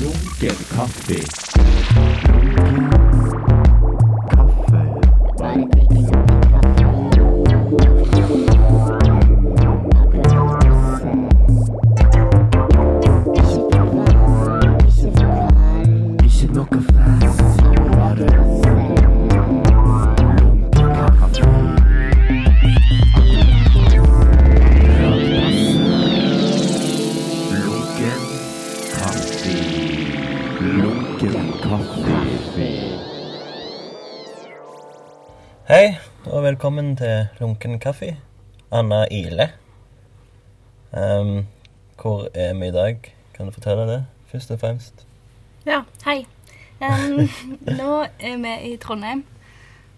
Lunken velkommen til Lunken kaffe. Anna Ile. Um, hvor er vi i dag? Kan du fortelle det, først og fremst? Ja, hei. Um, nå er vi i Trondheim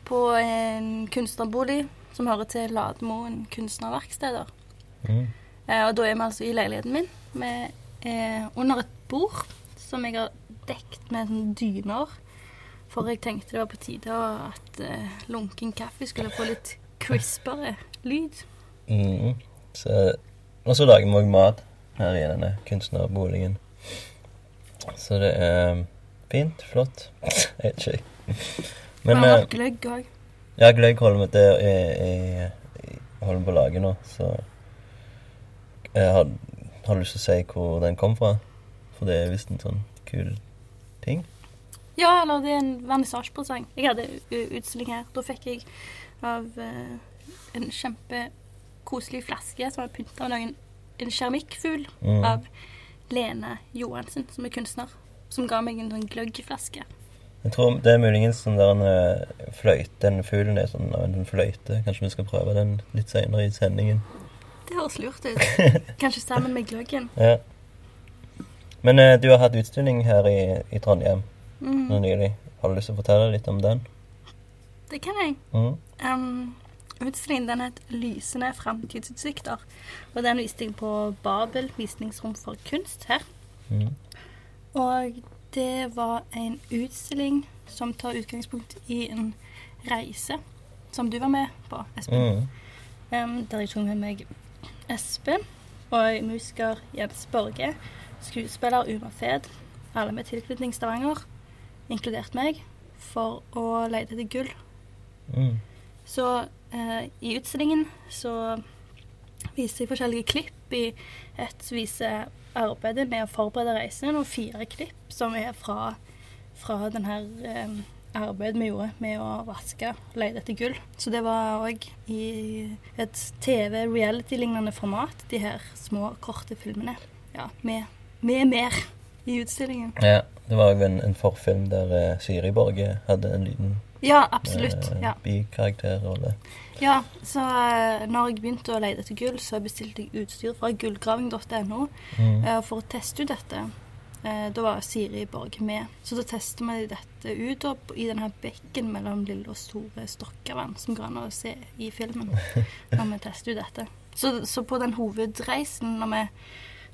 på en kunstnerbolig som hører til Lademoen kunstnerverksteder. Mm. Uh, og da er vi altså i leiligheten min. Vi er under et bord som jeg har dekt med dyner. For jeg tenkte det var på tide at uh, lunken kaffe skulle få litt crispere lyd. Mm. Så, og så lager vi òg mat her i denne kunstnerboligen. Så det er fint. Flott. Vet ikke. Men, vi har eh, gløgg òg. ja, gløgg holder vi til jeg, holder på å lage nå, så jeg har, har lyst til å si hvor den kom fra? For det er visst en sånn kul ting. Ja, eller det er en vernissasjepresang. Jeg hadde utstilling her. Da fikk jeg av uh, en kjempekoselig flaske som var pynta av noen, en keramikkfugl Mm. av Lene Johansen, som er kunstner. Som ga meg en sånn gløggflaske. Jeg tror det er muligens sånn der en eh, fløyte, den fuglen er sånn av en fløyte. Kanskje vi skal prøve den litt senere i sendingen. Det høres lurt ut. Kanskje sammen med gløggen. Ja. Men eh, du har hatt utstilling her i, i Trondheim Mm, nå nylig. Har du lyst til å fortelle litt om den? det kan jeg. Mm. Um, utstillingen den het 'Lysende framtidsutsikter'. Og den viste jeg på Babel visningsrom for kunst her. Mm. Og det var en utstilling som tar utgangspunkt i en reise som du var med på, Espen. Um, der jeg tok med meg Espen og musiker Jens Borge, skuespiller Uma Fed, alle med tilknytning Stavanger, inkludert meg, for å lete etter gull. Mm. Så eh, i utstillingen så viser jeg forskjellige klipp i et viser arbeidet med å forberede reisen, og fire klipp som er fra, fra den her eh, arbeidet vi gjorde med å vaske og lete etter gull. Så det var òg i et TV-reality-lignende format, de her små, korte filmene. Ja, med, med mer i utstillingen. Ja, det var jo en, en forfilm der eh, Siri Borge hadde en liten Ja, absolutt. eh, Ja. bikarakterrolle. Ja, så uh, når jeg begynte å lete etter gull, så bestilte jeg utstyr fra gullgraving.no Mm. uh, for å teste ut dette. Uh, da var Siri Borg med. Så da tester vi dette ut opp i denne bekken mellom lille og store Stokkavann, som går an å se i filmen når vi tester ut dette. Så, så på den hovedreisen, når, vi,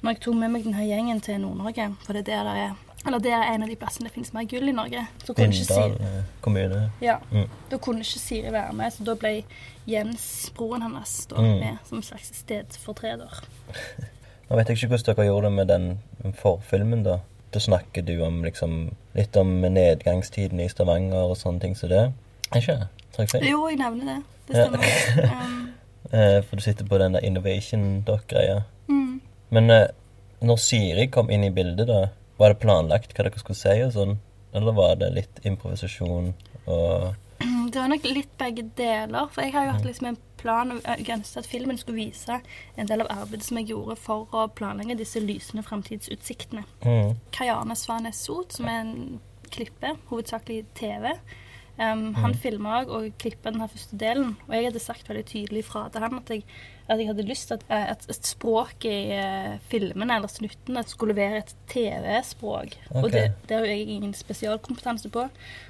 når jeg tok med meg denne gjengen til Nord-Norge, for det er der det er eller det er en av de plassene det finnes mer gull i Norge. Så kunne ikke Siri, eh, kommune. ja, Mm. da kunne ikke Siri være med, så da ble Jens, broren hennes, da, Mm. med som en slags stedfortreder. Nå vet jeg ikke hvordan dere gjorde det med den forfilmen, da. Da snakker du om liksom litt om nedgangstiden i Stavanger og sånne ting som det. Er ikke det? Tar jeg feil? Jo, jeg nevner det. Det Ja. Um, Eh, for du sitter på den der innovation doc-greia. Mm. Men eh, når Siri kom inn i bildet, da, var det planlagt hva dere skulle si og sånn? Eller var det litt improvisasjon og Det var nok litt begge deler. For jeg har jo hatt liksom en plan og ønsket at filmen skulle vise en del av arbeidet som jeg gjorde for å planlegge disse lysende fremtidsutsiktene. mm. Kajane Svanes Sot, som er en klippe, hovedsakelig TV. Um, han filma òg og klippa den her første delen. Og jeg hadde sagt veldig tydelig fra til han at jeg, at jeg hadde lyst til at, eh, et språk i eh, filmene eller snuttene skulle være et TV-språk. Okay. Og det, det har jeg ingen spesialkompetanse på.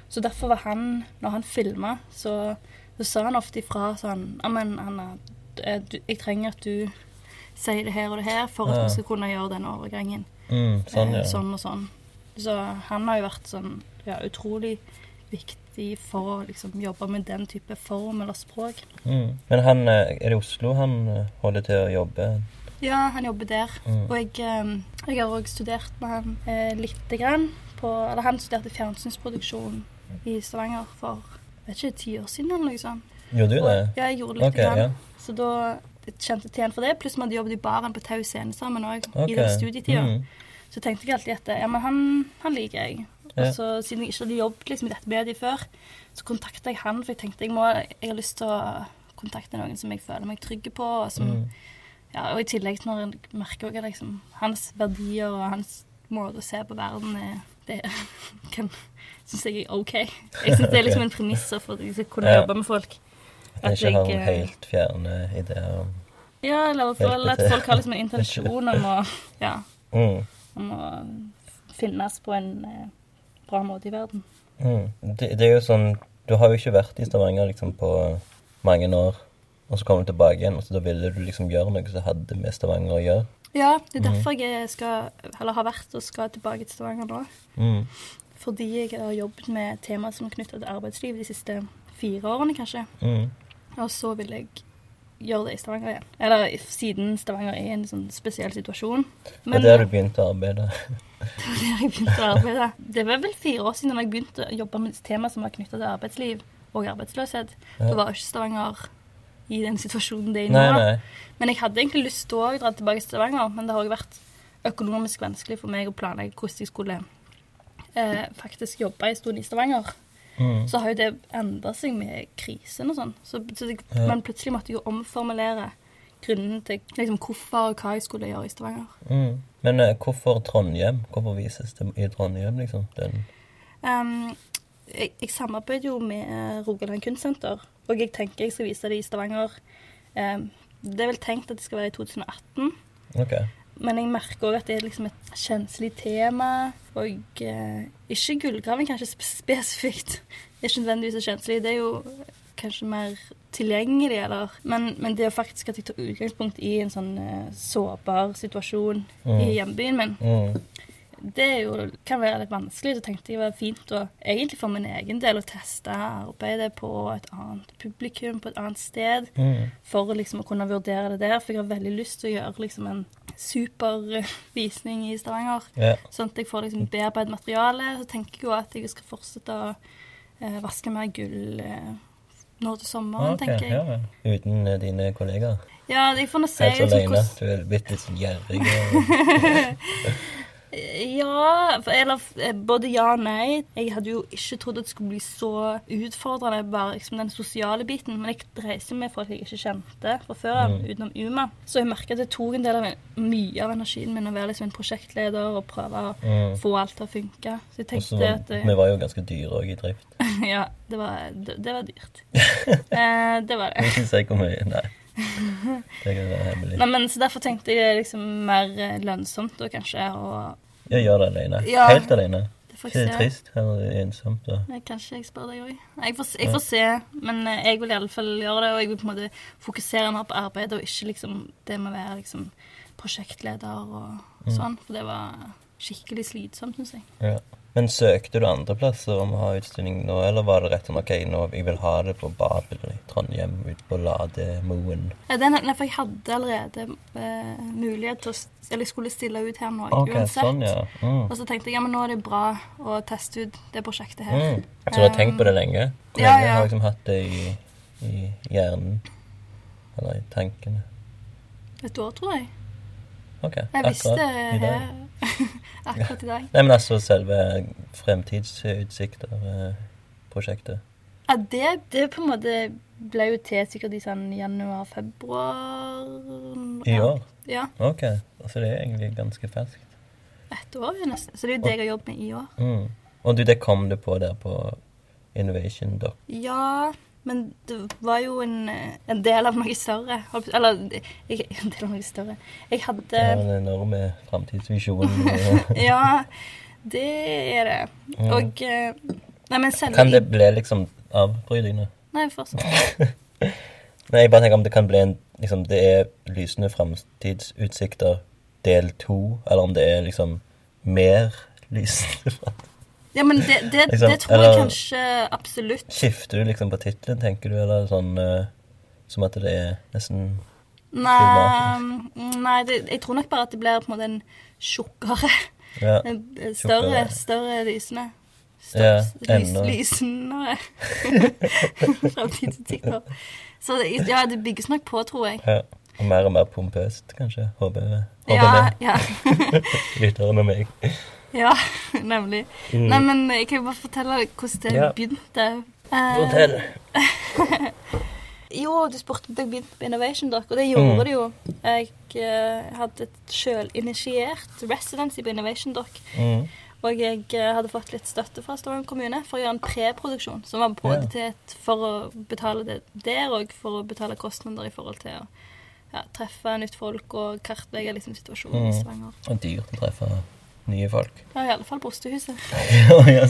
Så derfor var han, når han filma, så, så sa han ofte ifra sånn Ja, men Anna, eh, jeg trenger at du sier det her og det her for at vi skal kunne gjøre den overgangen. Mm, sånn, ja. sånn og sånn. Så han har jo vært sånn ja, utrolig viktig for å liksom jobbe med den type form eller språk. Mm. Men han eh, er det Oslo han eh, holder til å jobbe? Ja, han jobber der. Mm. Og jeg, eh, jeg har òg studert med han eh, lite grann. På, eller han studerte fjernsynsproduksjon i Stavanger for vet ikke, ti år siden eller noe sånt. Gjorde du Og, det? ja, jeg gjorde lite okay, grann. ja. Så da jeg kjente jeg til han for det. Pluss vi hadde jobbet i baren på Tau Scene sammen òg, okay. i den studietida. Mm. Så tenkte jeg alltid at ja, men han, han liker jeg. Og så Siden jeg ikke hadde jobbet liksom, i dette mediet før, så kontakta jeg han, for jeg tenkte jeg må, jeg har lyst til å kontakte noen som jeg føler meg trygg på. Og, som, Mm. ja, og i tillegg når jeg merker at liksom, hans verdier og hans måte å se på verden er det kan, syns jeg er OK. Jeg syns det er liksom en premiss for at jeg skal kunne jobbe med folk. At ikke har noen en eh, helt fjerne ideer om Ja, eller at folk har liksom en intensjon om å, ja, mm. om å finnes på en eh, bra måte i verden. Mm. Det, det er jo sånn Du har jo ikke vært i Stavanger liksom på mange år, og så kommer du tilbake igjen, og så da ville du liksom gjøre noe som hadde med Stavanger å gjøre. Ja, det er derfor derfor jeg skal, eller har vært og skal tilbake til Stavanger nå. Mm. Fordi jeg har jobbet med temaer som er knytta til arbeidsliv de siste fire årene, kanskje. Mm. Og så vil jeg gjøre det i Stavanger igjen. Eller siden Stavanger er i en sånn spesiell situasjon. Og der du begynt å arbeide. Det var der jeg begynte å arbeide. Det var vel fire år siden jeg begynte å jobbe med tema som var knytta til arbeidsliv og arbeidsløshet. Ja. Da var ikke Stavanger i den situasjonen det er i nå. Men jeg hadde egentlig lyst til å dra tilbake til Stavanger, men det har òg vært økonomisk vanskelig for meg å planlegge hvordan jeg skulle eh, faktisk jobbe en stund i Stavanger. Mm. Så har jo det endra seg med krisen og sånn. Så, så det, Ja. Men plutselig måtte jeg jo omformulere grunnen til liksom, hvorfor og hva jeg skulle gjøre i Stavanger. Mm. Men uh, hvorfor Trondheim? Hvorfor vises det i Trondheim, liksom? Den Um, jeg, jeg samarbeider jo med eh, Rogaland Kunstsenter, og jeg tenker jeg skal vise det i Stavanger. Um, det er vel tenkt at det skal være i 2018. Okay. Men jeg merker òg at det er liksom et kjenselig tema. Og eh, ikke gullgraving kanskje spesifikt. Det er ikke nødvendigvis så kjenselig. Det er jo kanskje mer tilgjengelig, eller Men, men det er faktisk at jeg tar utgangspunkt i en sånn eh, sårbar situasjon Mm. i hjembyen min. Mm. Det jo, kan være litt vanskelig. Så tenkte jeg var fint å egentlig for min egen del å teste arbeidet på et annet publikum, på et annet sted Mm. for liksom å kunne vurdere det der. For jeg har veldig lyst til å gjøre liksom en supervisning i Stavanger. Yeah. Sånn at jeg får liksom bearbeidet materialet. Så tenker jeg jo at jeg skal fortsette å eh, vaske mer gull eh, nå til sommeren, okay, tenker jeg. ja. Uten uh, dine kollegaer? Ja, jeg får nå se Helt alene? Du er blitt litt gjerrig? og- Ja, eller eh, både ja og nei. Jeg hadde jo ikke trodd at det skulle bli så utfordrende, bare liksom den sosiale biten. Men jeg reiser med folk jeg ikke kjente fra før av, Mm. utenom Uma. Så jeg merka at det tok en del av mye av energien min å være liksom en prosjektleder og prøve å Mm. få alt til å funke. Så jeg tenkte Også, at eh, Vi var jo ganske dyre òg i drift. Ja, det var, det, det var dyrt. eh, det var det. Jeg vil ikke si hvor mye. Nei. Det kan være hemmelig. Nei, men, så derfor tenkte jeg det er liksom mer lønnsomt da kanskje å Ja, gjøre det alene. Ja. Helt alene. Ikke det er trist? Eller ensomt? Da. Nei, Kanskje jeg spør deg òg. Jeg, får- jeg får se, men eh, jeg vil i alle fall gjøre det. Og jeg vil på en måte fokusere mer på arbeidet, og ikke liksom det med å være liksom prosjektleder og Mm. sånn. For det var skikkelig slitsomt, syns jeg. Ja. Men søkte du andre plasser om å ha utstilling nå, eller var det rett sånn OK, nå jeg vil ha det på Babel i Trondheim, ute på Lademoen? Eh, Den, nei, for jeg hadde allerede eh, mulighet til å Eller jeg skulle stille ut her nå okay, uansett. sånn, ja. Mm. Og så tenkte jeg ja, men nå er det bra å teste ut det prosjektet her. Mm. Så du har tenkt på det lenge? Ja, lenge ja. har du liksom hatt det i, i hjernen? Eller i tankene? Et år, tror jeg. OK, Jeg visste akkurat i dag. akkurat i dag. Nei, men altså selve fremtidsutsikter-prosjektet. Ja, det, det på en måte ble jo til sikkert i sånn januar-februar. I år? Ja. OK. Altså det er egentlig ganske ferskt. Et år, jo nesten. Så det er jo det jeg har jobbet med i år. Mm. Og du, det kom du på der på Innovation Doc. Ja, men det var jo en, en del av noe større. Eller ikke en del av noe større. Jeg hadde er en enorm framtidsvisjon. Ja, det er det. Og eh, Nei, men selv Kan det bli liksom avbrytende? Nei, fortsatt. Nei, jeg bare tenker om det kan bli en liksom, Det er lysende framtidsutsikter del to, eller om det er liksom mer lysende fram- Ja, men det, det, Liksom, det tror jeg kanskje absolutt. Skifter du liksom på tittelen, tenker du, eller sånn uh, som at det er nesten Nei, nei det, jeg tror nok bare at det blir på en måte en tjukkere Ja. Større, Større, lysende. større. Ja, lys, lysende fremtidsutsikker. Så ja, det bygges nok på, tror jeg. ja. Og mer og mer pompøst, kanskje. Håper. Håper Ja, det. ja, Lytteren og meg. Ja, nemlig. Mm. Nei, men jeg kan jo bare fortelle hvordan det Ja. begynte. Eh, Fortell. Jo, du spurte om jeg begynte på Innovation Dock, og det gjorde Mm. det jo. Jeg uh, hadde et sjølinitiert residency på Innovation Dock. Mm. Og jeg uh, hadde fått litt støtte fra Stavanger kommune for å gjøre en preproduksjon. Som var både Ja. til et, for å betale det der, og for å betale kostnader i forhold til å ja, treffe nytt folk og kartlegge liksom, situasjonen i Mm. Stavanger. Og dyrt å treffe nye folk. Ja, I alle fall på Ostehuset. ja,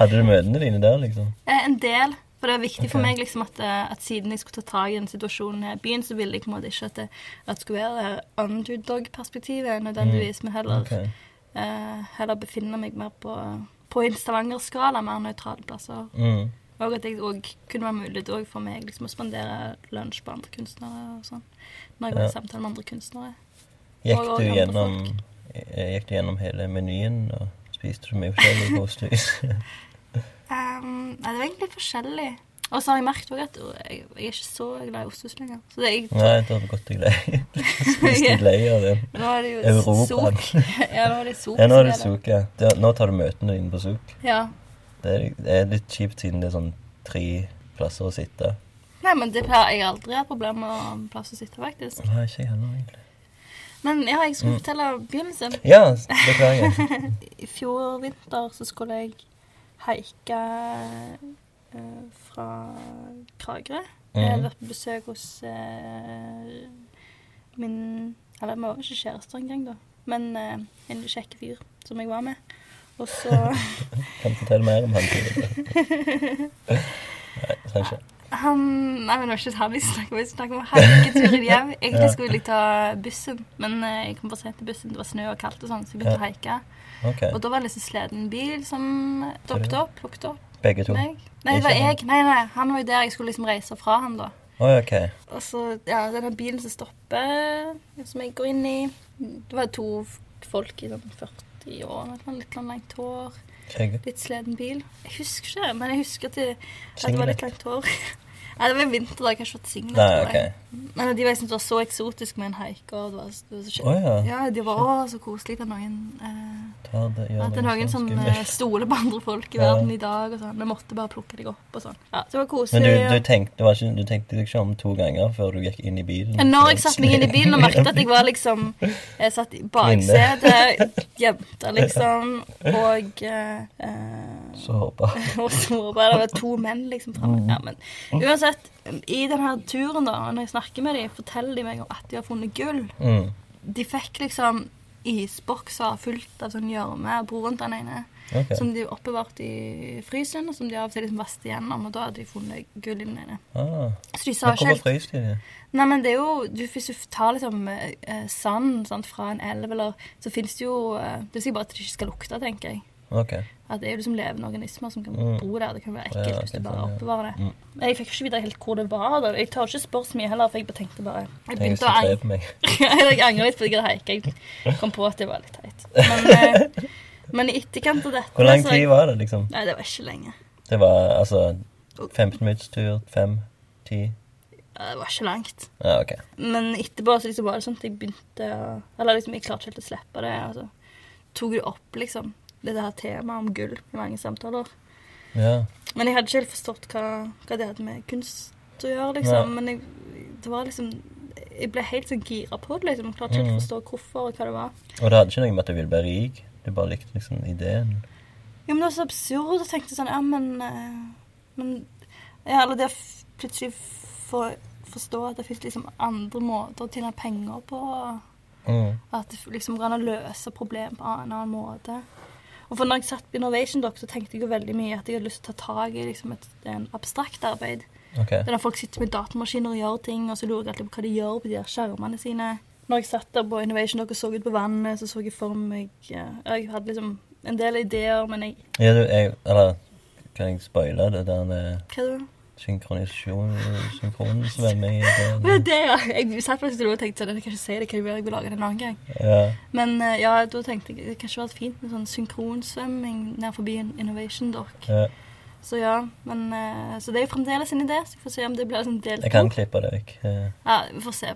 hadde du møtene dine der, liksom? Eh, en del. For det er viktig for meg liksom at, eh, at siden jeg skulle ta tak i den situasjonen her i byen, så ville jeg på en måte ikke at det, at det skulle være det underdog-perspektivet nødvendigvis, men heller, okay. uh, heller befinne meg mer på, på en Stavanger-skala, mer nøytrale plasser. Mm. Og at det kunne være mulig for meg liksom, å spandere lunsj på andre kunstnere og sånn. Når jeg var Ja. i samtale med andre kunstnere. Gikk Og- og du gjennom gjennom eh, Gikk gjennom hele menyen og spiste så mye forskjellig på Osthus? Um, nei, det var egentlig forskjellig. Og så har jeg merket også at jeg, jeg er ikke så glad i osthus lenger. Så det, jeg, Nei, det du gått deg lei. Spiste deg lei av er det jo ja, nå er det Sok. Ja, nå er det som Suk, ja. Det- Nå tar du møtene dine på Suk. Ja. Det er, det er litt kjipt siden det er sånn tre plasser å sitte. Nei, men det pleier jeg har aldri hatt problemer med plass å sitte, faktisk. Nei, ikke jeg heller, egentlig. Men ja, jeg skulle Mm. fortelle begynnelsen. Ja, beklager. I fjor vinter så skulle jeg haike uh, fra Kragerø. Jeg hadde Mhm. vært på besøk hos uh, min Eller vi var ikke kjærester engang, da. Men uh, en kjekk fyr som jeg var med. Og så Kan fortelle mer om han? tidligere. Nei, trenger ikke. Han Nei, men det var ikke han vi snakket om. Vi snakket om haiketuren hjem. Egentlig skulle jeg ta bussen, men eh, jeg kom for sent til bussen. Det var snø og kaldt og sånn, så jeg begynte å haike. Okay. Og da var det liksom sleden bil som dukket opp. Plukket opp begge to. meg. Nei, det var jeg. Nei, nei, han var jo der jeg skulle liksom reise fra han, da. Oi, ok. Og så, ja, denne bilen som stopper, som jeg går inn i Det var to folk i sånn 40 år, litt sånn langt hår. Litt sleden bil. Jeg husker ikke, men jeg husker at det, at det var litt langt hår. Nei, det var vinter, da. Jeg har ikke fått singlet. Nei, okay. Men de var, liksom, det var så eksotisk med en haiker. Det var, det var så kjekt. Å ja. Ja, de var òg så koselig at noen eh, det, ja, At det er noen som sånn eh, skummelt. stoler på andre folk i verden i dag. og sånn. Vi måtte bare plukke deg opp og sånn. Ja, det var Men du, du, tenkte, var ikke, du tenkte deg ikke om to ganger før du gikk inn i bilen? Når jeg satte meg inn i bilen og merket at jeg var liksom Jeg satt i baksetet, gjemte liksom, og eh, Sårbar. Og sårbar. det var to menn liksom framme. Ja, men uansett, i denne turen, da, når jeg snakker med dem, forteller de meg om at de har funnet gull. Mm. De fikk liksom isbokser fullt av sånn gjørme, broren til den ene, okay. som de oppbevarte i frysen, og som de av og til liksom vasket igjennom, og da hadde de funnet gull i den ene. Ah. Så de sa hvorfor frøs de det? Nei, men det er jo du, Hvis du tar liksom eh, eh, sand sant, fra en elv, eller Så fins det jo eh, Det er sikkert bare at det ikke skal lukte, tenker jeg. Ok. At det er jo liksom levende organismer som kan Mm. bo der. Det kan være ekkelt Ja, hvis du bare oppbevarer det. Mm. Jeg fikk ikke vite helt hvor det var. da. Jeg tør ikke spørre så mye heller, for jeg bare tenkte bare Jeg begynte å angre, jeg angrer litt at jeg haika. Jeg kom på at det var litt teit. Men, eh, men i etterkant av dette Hvor lang tid var det, liksom? Nei, det var ikke lenge. Det var altså 15 minutts tur? 5? 10? Ja, Det var ikke langt. Ja, ok. Men etterpå så liksom var det sånn at jeg begynte å Eller liksom, jeg klarte ikke helt å slippe det. Altså. Tok det opp, liksom. Det der temaet om gull i mange samtaler. Ja. Men jeg hadde ikke helt forstått hva, hva det hadde med kunst å gjøre, liksom. Nei. Men jeg, det var liksom Jeg ble helt sånn gira på det, liksom. Klarte ikke helt å Mhm. forstå hvorfor og hva det var. Og det hadde ikke noe med at du ville bli rik? Du bare likte liksom ideen? Jo, men det var så absurd. Jeg tenkte sånn Ja, men eh, Men Ja, eller det å plutselig få forstå at det fins liksom andre måter å tjene penger på. Mm. At det liksom går an å løse problem på en annen måte. Og for når jeg satt på Innovation Doc, så tenkte jeg jo veldig mye at jeg hadde lyst til å ta tak i liksom et en abstrakt arbeid. Okay. Er når folk sitter med datamaskiner og gjør ting, og så lurer jeg alltid på hva de gjør på de der skjermene sine. Når jeg satt der på Innovation Doc og så ut på vannet, så så jeg for meg Jeg hadde liksom en del ideer, men jeg Ja, du, jeg, eller kan jeg spoile det der med Hva er det? synkronisasjon, synkronsvømming Det det- ja. Jeg satt faktisk og tenkte sånn, jeg kan ikke si det, kan jeg vil lage det en annen gang. Ja. Men eh, ja, da tenkte jeg det kan ikke vært fint med sånn synkronsvømming nær forbi en Innovation Dock. ja. Så ja, men eh, Så det er jo fremdeles en idé, så vi får se om det blir sånn del Jeg kan klippe det vekk. Eh, Ja, vi får se.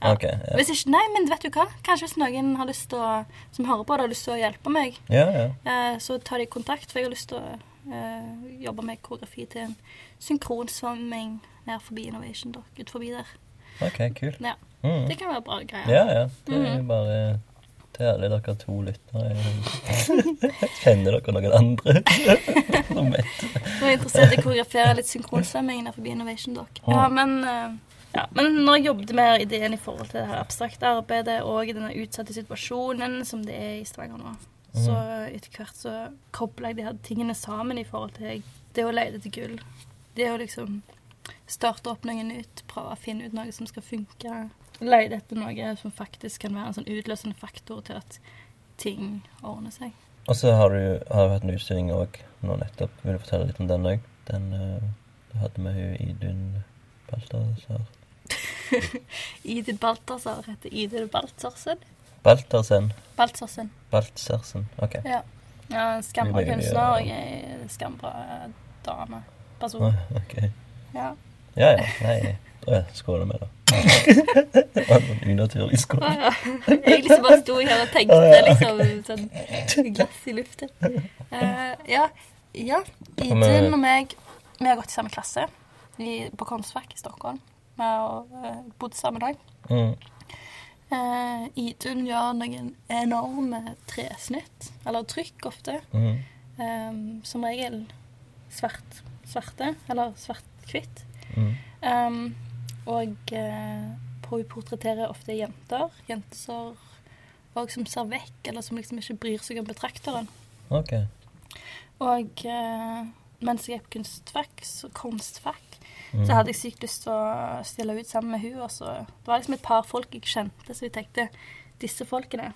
Ja. Okay, Ja. Hvis ikke, nei, men vet du hva? Kanskje hvis noen har lyst til å, som hører på det, har lyst til å hjelpe meg, ja, ja. så tar de kontakt, for jeg har lyst til å eh, Jobba med koreografi til en synkronsvømming nær forbi Innovation Dock, ut forbi der. OK, kult. Ja, Mm. Det kan være bra greier. Ja, ja. Det er jo Mhm. bare til alle dere to lyttere. Kjenner dere noen andre som vet? Nå er interessert i å koreografere litt synkronsvømming nær forbi Innovation Dock. Ja, men, eh, ja, men når jeg jobbet med ideen i forhold til det her abstrakte arbeidet og denne utsatte situasjonen som det er i Stavanger nå, så etter hvert så kobla jeg de her tingene sammen i forhold til det å lete etter gull. Det å liksom starte opp noe nytt, prøve å finne ut noe som skal funke. Lete etter noe som faktisk kan være en sånn utløsende faktor til at ting ordner seg. Og så har du, har du hatt en utstilling òg nå nettopp. Vil du fortelle litt om den òg? Den uh, du hadde med hun Idun Balthazar. Idun Balthazar heter Idun Baltzarsen. Balthazarsen. Baltzarsen. Baltzarsen. OK. Ja. ja en skambra kunstner og en skambra dame. Person. ok. Ja. Ja, ja. Nei, da skåler vi, da. det var en unaturlig skål. Ah, ja. Jeg liksom bare sto her og tenkte ah, ja. liksom sånn glass i luften. Uh, ja. ja. Idun og meg Vi har gått i samme klasse i, på Konstvak i Stockholm. Vi har uh, bodd sammen òg. Mm. Uh, Idun gjør noen enorme tresnitt, eller trykk ofte. Mm. Eh, som regel svart, svarte, eller svart-hvitt. Mm. Eh, og på hun portretterer ofte jenter. Jenter og som ser vekk, eller som liksom ikke bryr seg om betrakteren. Okay. Og uh, mens jeg er på kunstfag, så kunstfag, Mm. så hadde jeg sykt lyst til å stille ut sammen med hun, og så Det var liksom et par folk jeg kjente, så jeg tenkte disse folkene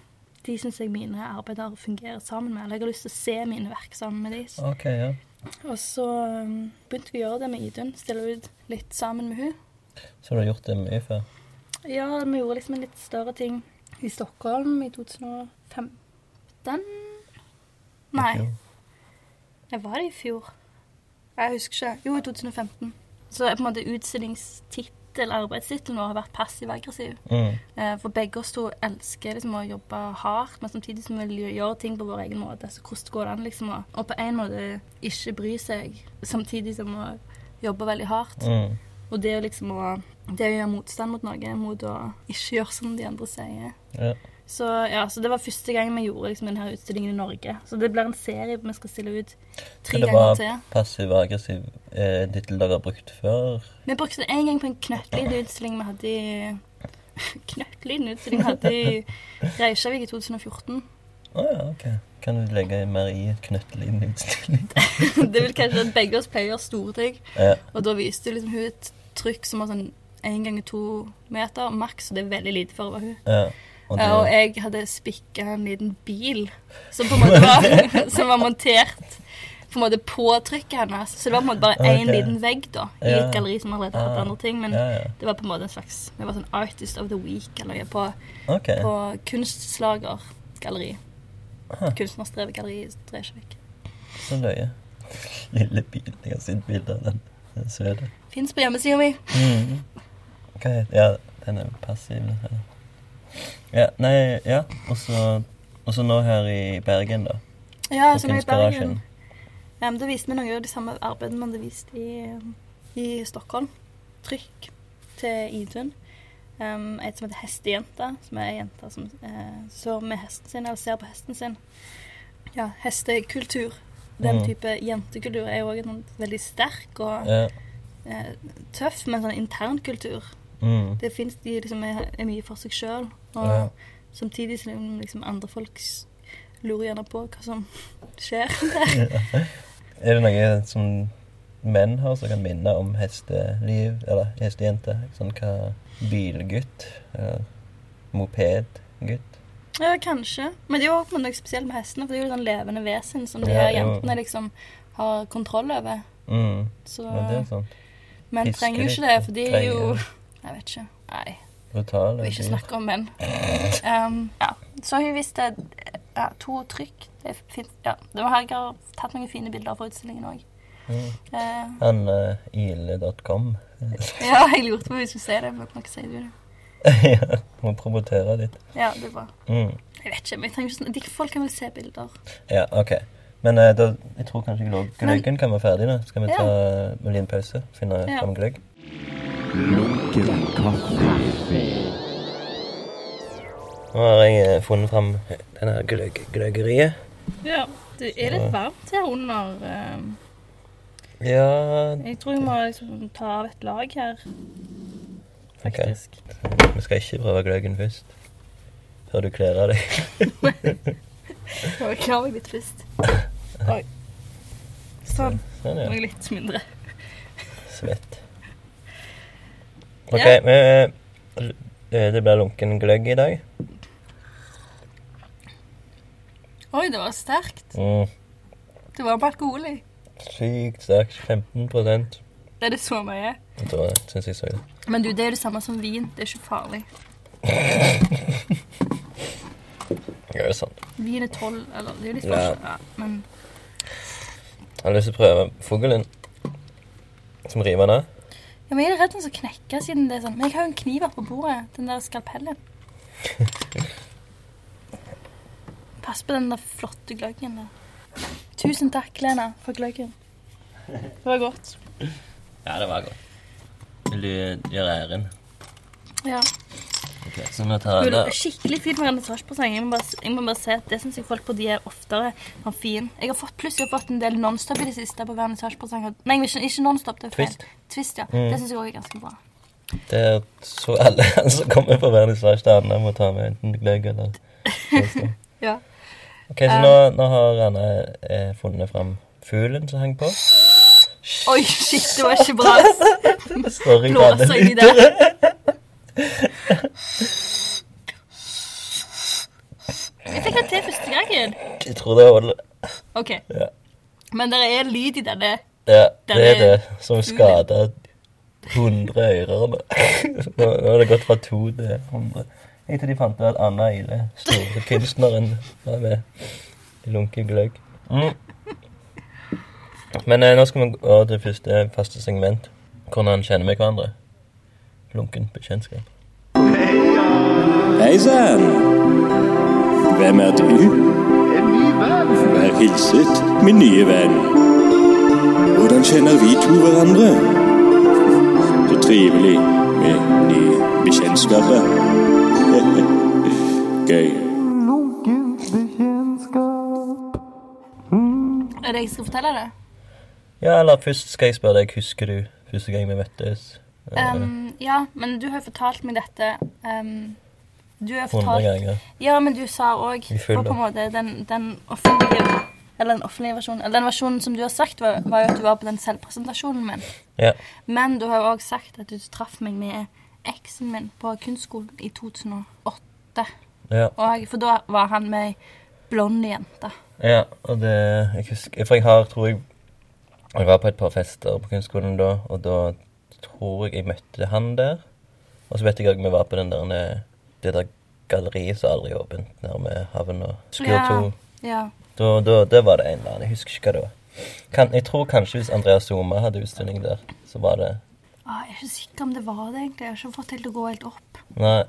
de syns jeg mine arbeider fungerer sammen med. Eller jeg har lyst til å se mine verk sammen med de. Okay, OK, ja. Og så um, begynte vi å gjøre det med Idun. Stille ut litt sammen med hun. Så du har gjort det mye før? Ja, vi gjorde liksom en litt større ting i Stockholm i 2015. Nei, jeg var det i fjor. Jeg husker ikke. Jo, i 2015. Så på en måte utstillingstittel, arbeidstittelen vår, har vært passiv-aggressiv. Mm. Eh, For begge oss to elsker liksom å jobbe hardt, men samtidig som vi vil gjøre ting på vår egen måte. Så hvordan går det an liksom å Og på en måte ikke bry seg, samtidig som å jobbe veldig hardt. Mm. Og det å liksom å Det å gjøre motstand mot noe, mot å ikke gjøre som de andre sier. Ja. Så ja, så det var første gang vi gjorde liksom denne utstillingen i Norge. Så det blir en serie vi skal stille ut tre ganger til. det var passiv og aggressiv eh, tittel dere har brukt før? Vi brukte det en gang på en knøttliten utstilling vi hadde i Knøttliten utstilling vi hadde i Reykjavik i 2014. Å ja, OK. Kan du legge mer i et knøtteliten utstilling? det vil kanskje at begge oss pleier å store ting. Ja. Og da viste liksom hun et trykk som var sånn én ganger to meter maks, og det er veldig lite for å være hun. ja. Og Ja, og jeg hadde spikka en liten bil som på en måte var, som var montert på en måte påtrykket hennes. Så det var på en måte bare én okay. liten vegg da, i et galleri som allerede hadde Ah. andre ting. Men det var på en måte en slags Det var sånn Artist of the Week eller noe på, okay. på Kunstslager galleri. Aha. Kunstnerstrevet galleri i Dresjevik. Så løye. Lille bil. Jeg har sett bilde av den. Den er. Fins på hjemmesida mi. Mm. Okay. Ja, den er passiv. den her. Ja, nei, ja. Og så nå her i Bergen, da. Ja, altså som er i Bergen. Ja, men da viste vi noe av de samme arbeidene man hadde vist i, i Stockholm. Trykk til Idun. Um, et som heter Hestejenta, som er ei jente som eh, så med hesten sin, eller ser på hesten sin. Ja, hestekultur. Den Mm. type jentekultur er jo òg veldig sterk og Ja. eh, tøff, men sånn intern kultur. Mm. Det fins de liksom er, er mye for seg sjøl. Og Ja. samtidig som liksom andre folk lurer gjerne på hva som skjer der. Er det noe som menn har som kan minne om hesteliv, eller hestejente? Sånn hva bilgutt? eller Mopedgutt? Ja, kanskje. Men det er jo noe spesielt med hestene, for det er jo sånn levende vesen som de Ja, her jo. jentene liksom har kontroll over. Mm. Så Men det er sant. Menn trenger jo ikke det, for de er jo. Jeg vet ikke. Nei, Brutale vi ikke snakke om menn. Um, ja. Så hun visste ja, to trykk. Det fint. Ja. Det var her jeg har tatt noen fine bilder fra utstillingen òg. Mm. Uh, Han uh, ile.com. ja, jeg lurte på om vi skulle se det, men kan ikke si du det. ja, må promotere litt. Ja, det er bra. Mm. Jeg vet ikke, men jeg trenger ikke sånn Folk kan vel se bilder. Ja, OK. Men eh, da, jeg tror kanskje gløgg- gløggen kan være ferdig nå. Skal vi Ja. ta en liten pause? Finne Ja. fram gløgg? Lunken kaffe. Nå har jeg eh, funnet fram denne gløgg gløggeriet. Ja, det er litt varmt her under. Um, Ja jeg tror jeg må liksom ta av et lag her, OK. Okay. Vi skal ikke prøve gløggen først. Før du kler av deg. Jeg klarer meg litt først. Oi. Sånn. Sånn, Nå er jeg litt mindre. Svett. OK, Ja. vi, eh, det blir lunken gløgg i dag. Oi, det var sterkt. Mm. Det var bare alkohol i. Sykt sterkt. 15 Er det så mye? Jeg tror det, syns jeg så det. Men du, det er det samme som vin. Det er ikke farlig. Det er jo sånn. Vin er tolv, eller det er jo litt Ja. forskjell. Ja. Men Jeg har lyst til å prøve fuglen som river ned. Ja, men jeg er redd den skal knekke siden det er sånn. Men jeg har jo en kniv her på bordet. Den der skalpellen. Pass på den der flotte gløggen der. Tusen takk, Lena, for gløggen. Det var godt. Ja, det var godt. Vil du gjøre æren? Ja. Så tar Det er skikkelig fin vernissasjepresang. Jeg, må bare- jeg må bare si at det syns jeg folk på de er oftere. Han fin. Jeg har fått, jeg har fått en del Nonstop i det siste på vernissasjepresanger. Nei, ikke, ikke Nonstop. Det er feil. Twist. Twist, ja. Mm. Det syns jeg òg er ganske bra. Det er så alle som kommer på vernissasje til Anna, må ta med enten gløgg eller. Ja. Ok, så nå, nå har Anna eh, funnet fram fuglen som hang på. Oi, shit, det var ikke bra. Sorry, Blåser inni Anne. der. Jeg fikk det til første gangen. Jeg tror det holder. OK. Ja. Men det er lyd i denne. Ja, det er det som skader 100 ører. nå. Har det gått fra to til 100. Jeg tror de fant ut at Anna Ile, store kunstneren, var med i lunken gløgg. Mm. Men eh, nå skal vi gå til første faste segment. Hvordan kjenner vi hverandre? Lunken bekjentskap. Hei sann! Hvem er du? Vær hilset, min nye venn. Hvordan kjenner vi to hverandre? Så trivelig med nye bekjentskaper. Gøy. Er det jeg skal fortelle det? Ja, eller først skal jeg spørre deg, husker du første gang vi møttes? Um, ja, men du har jo fortalt meg dette um, Du har 100 fortalt ganger. Ja, men du sa òg på en måte den, den offentlige Eller den offentlige versjonen Eller den versjonen som du har sagt, var, var jo at du var på den selvpresentasjonen min. Ja. Men du har jo òg sagt at du traff meg med eksen min på kunstskolen i 2008. ja. Og, for da var han med ei blond jente. Ja, og det jeg husker, For jeg har, tror jeg Jeg var på et par fester på kunstskolen da, og da tror jeg jeg møtte han der. Og så vet jeg at vi var på den der det der galleriet som aldri er åpent, nærme havn og Skur 2. Ja. Ja. Da, da, det var det en eller annen. Jeg husker ikke hva det var. Kan, jeg tror kanskje hvis Andreas Zuma hadde utstilling der, så var det Ah, jeg er ikke sikker om det var det, egentlig. Jeg har ikke fått det til å gå helt opp. Nei.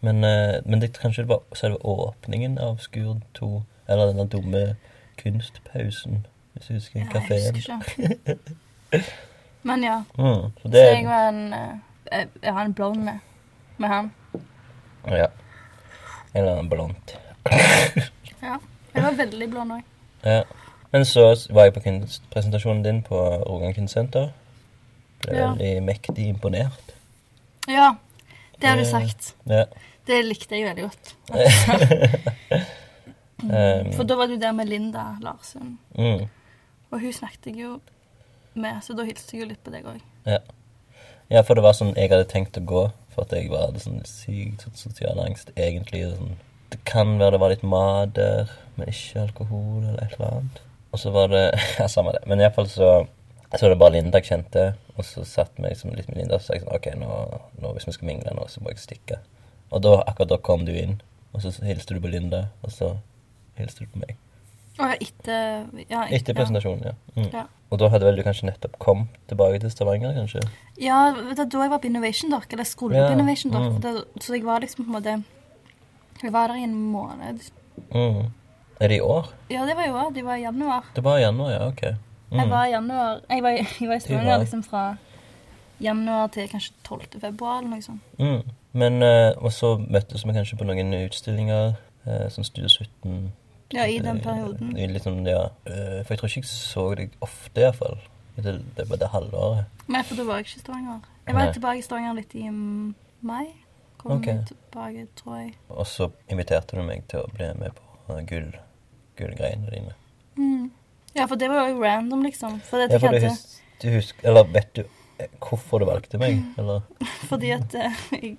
Men, eh, men det, kanskje det var selve åpningen av Skur 2, eller denne dumme kunstpausen, hvis du husker Ja, jeg husker ikke. Men ja. Mm, så Så jeg var en eh, Jeg har en blond med, med han. Ja. En eller annen blondt. Ja. Jeg var veldig blond òg. Ja. Men så var jeg på kunstpresentasjonen din på Rogan Kunstsenter. Ble Ja. veldig mektig imponert. Ja, det har du Eh, sagt. Ja. Det likte jeg veldig godt. Um, For da var du der med Linda Larsen. mm, Og hun snakket jeg jo med, så da hilste jeg jo litt på deg òg. ja. ja, for det var sånn jeg hadde tenkt å gå, for at jeg var hadde sånn sykt sånn sosial angst, egentlig. Sånn. Det kan være det var litt mat der, men ikke alkohol eller et eller annet. Og så var det Ja, samme det. Men iallfall så Så var det bare Linda jeg kjente, og så satt vi liksom litt med Linda og så sa jeg sånn OK, nå, nå, hvis vi skal mingle nå, så må jeg stikke. Og da, akkurat da kom du inn, og så hilste du på Linda, og så hilste du på meg. Og etter ja, Etter presentasjonen, ja. Mm. Ja. Og da hadde vel du kanskje nettopp kommet tilbake til Stavanger, kanskje? Ja, du, da jeg var på Innovation Dock, eller skolen Ja, på Innovation Dock, mm. så jeg var liksom på en måte Jeg var der i en måned. Mm. Er det i år? Ja, det var i år. Det var i januar. Det var i januar, ja. Ok. Mm. Jeg var i januar Jeg var, jeg var i Stavanger liksom fra januar til kanskje 12. februar eller noe sånt. Mm. Men eh, Og så møttes vi kanskje på noen utstillinger, eh, sånn Studio 17. Ja, i den Eh, perioden. sånn, ja. Eh, for jeg tror ikke jeg så deg ofte, iallfall. Det, det var det halvåret. Nei, for da var jeg ikke i Stavanger. Jeg var Nei. tilbake i Stavanger litt i mm, mai. Kom okay. tilbake, tror jeg. Og så inviterte du meg til å bli med på gull, gullgreiene dine. Mm. Ja, for det var jo random, liksom. For det Ja, for du, hus, du husker Eller vet du eh, hvorfor du valgte meg? Eller? fordi at jeg,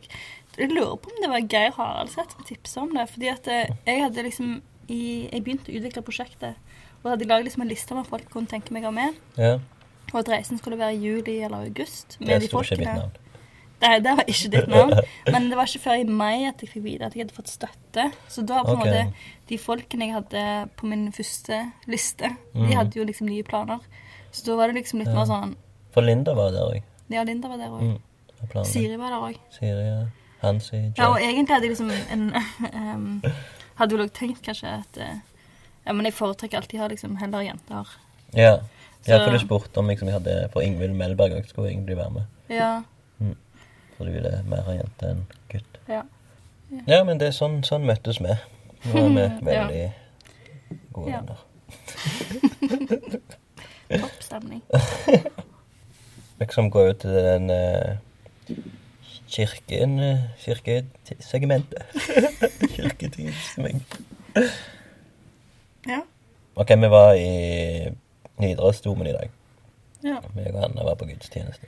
jeg lurer på om det var Geir Haraldseth som tipsa om det. Fordi at jeg hadde liksom i, Jeg begynte å utvikle prosjektet. Og hadde laget liksom en liste med folk kunne tenke meg å ha med. Ja, Og at reisen skulle være i juli eller august. Med det de ikke mitt navn. Nei, det var ikke ditt navn. Men det var ikke før i mai at jeg fikk vite at jeg hadde fått støtte. Så da på en okay. måte de folkene jeg hadde på min første liste, mm. de hadde jo liksom nye planer. Så da var det liksom litt Ja. mer sånn For Linda var der òg. Ja, Linda var der òg. Mm. Siri var der òg. Siri, ja. Hansi, Ja, og egentlig hadde jeg liksom en em, Hadde jo òg tenkt kanskje at eh, Ja, men jeg foretrekker alltid å ha liksom heller jenter. Ja. ja, for du spurte om liksom, jeg hadde For Ingvild Melberg òg skulle egentlig være med. Ja. For du ville mer ha jente enn gutt. Ja. Ja, men det er sånn, sånn møttes vi. Nå er vi Ja. veldig gode Ja. venner. Topp stemning. Liksom gå ut til den eh, kirken eh, Kirkesegmentet. Kirketidssegment. Ja. Ok, vi var i Nidarosdomen i dag. ja. Vi og Anna var på gudstjeneste.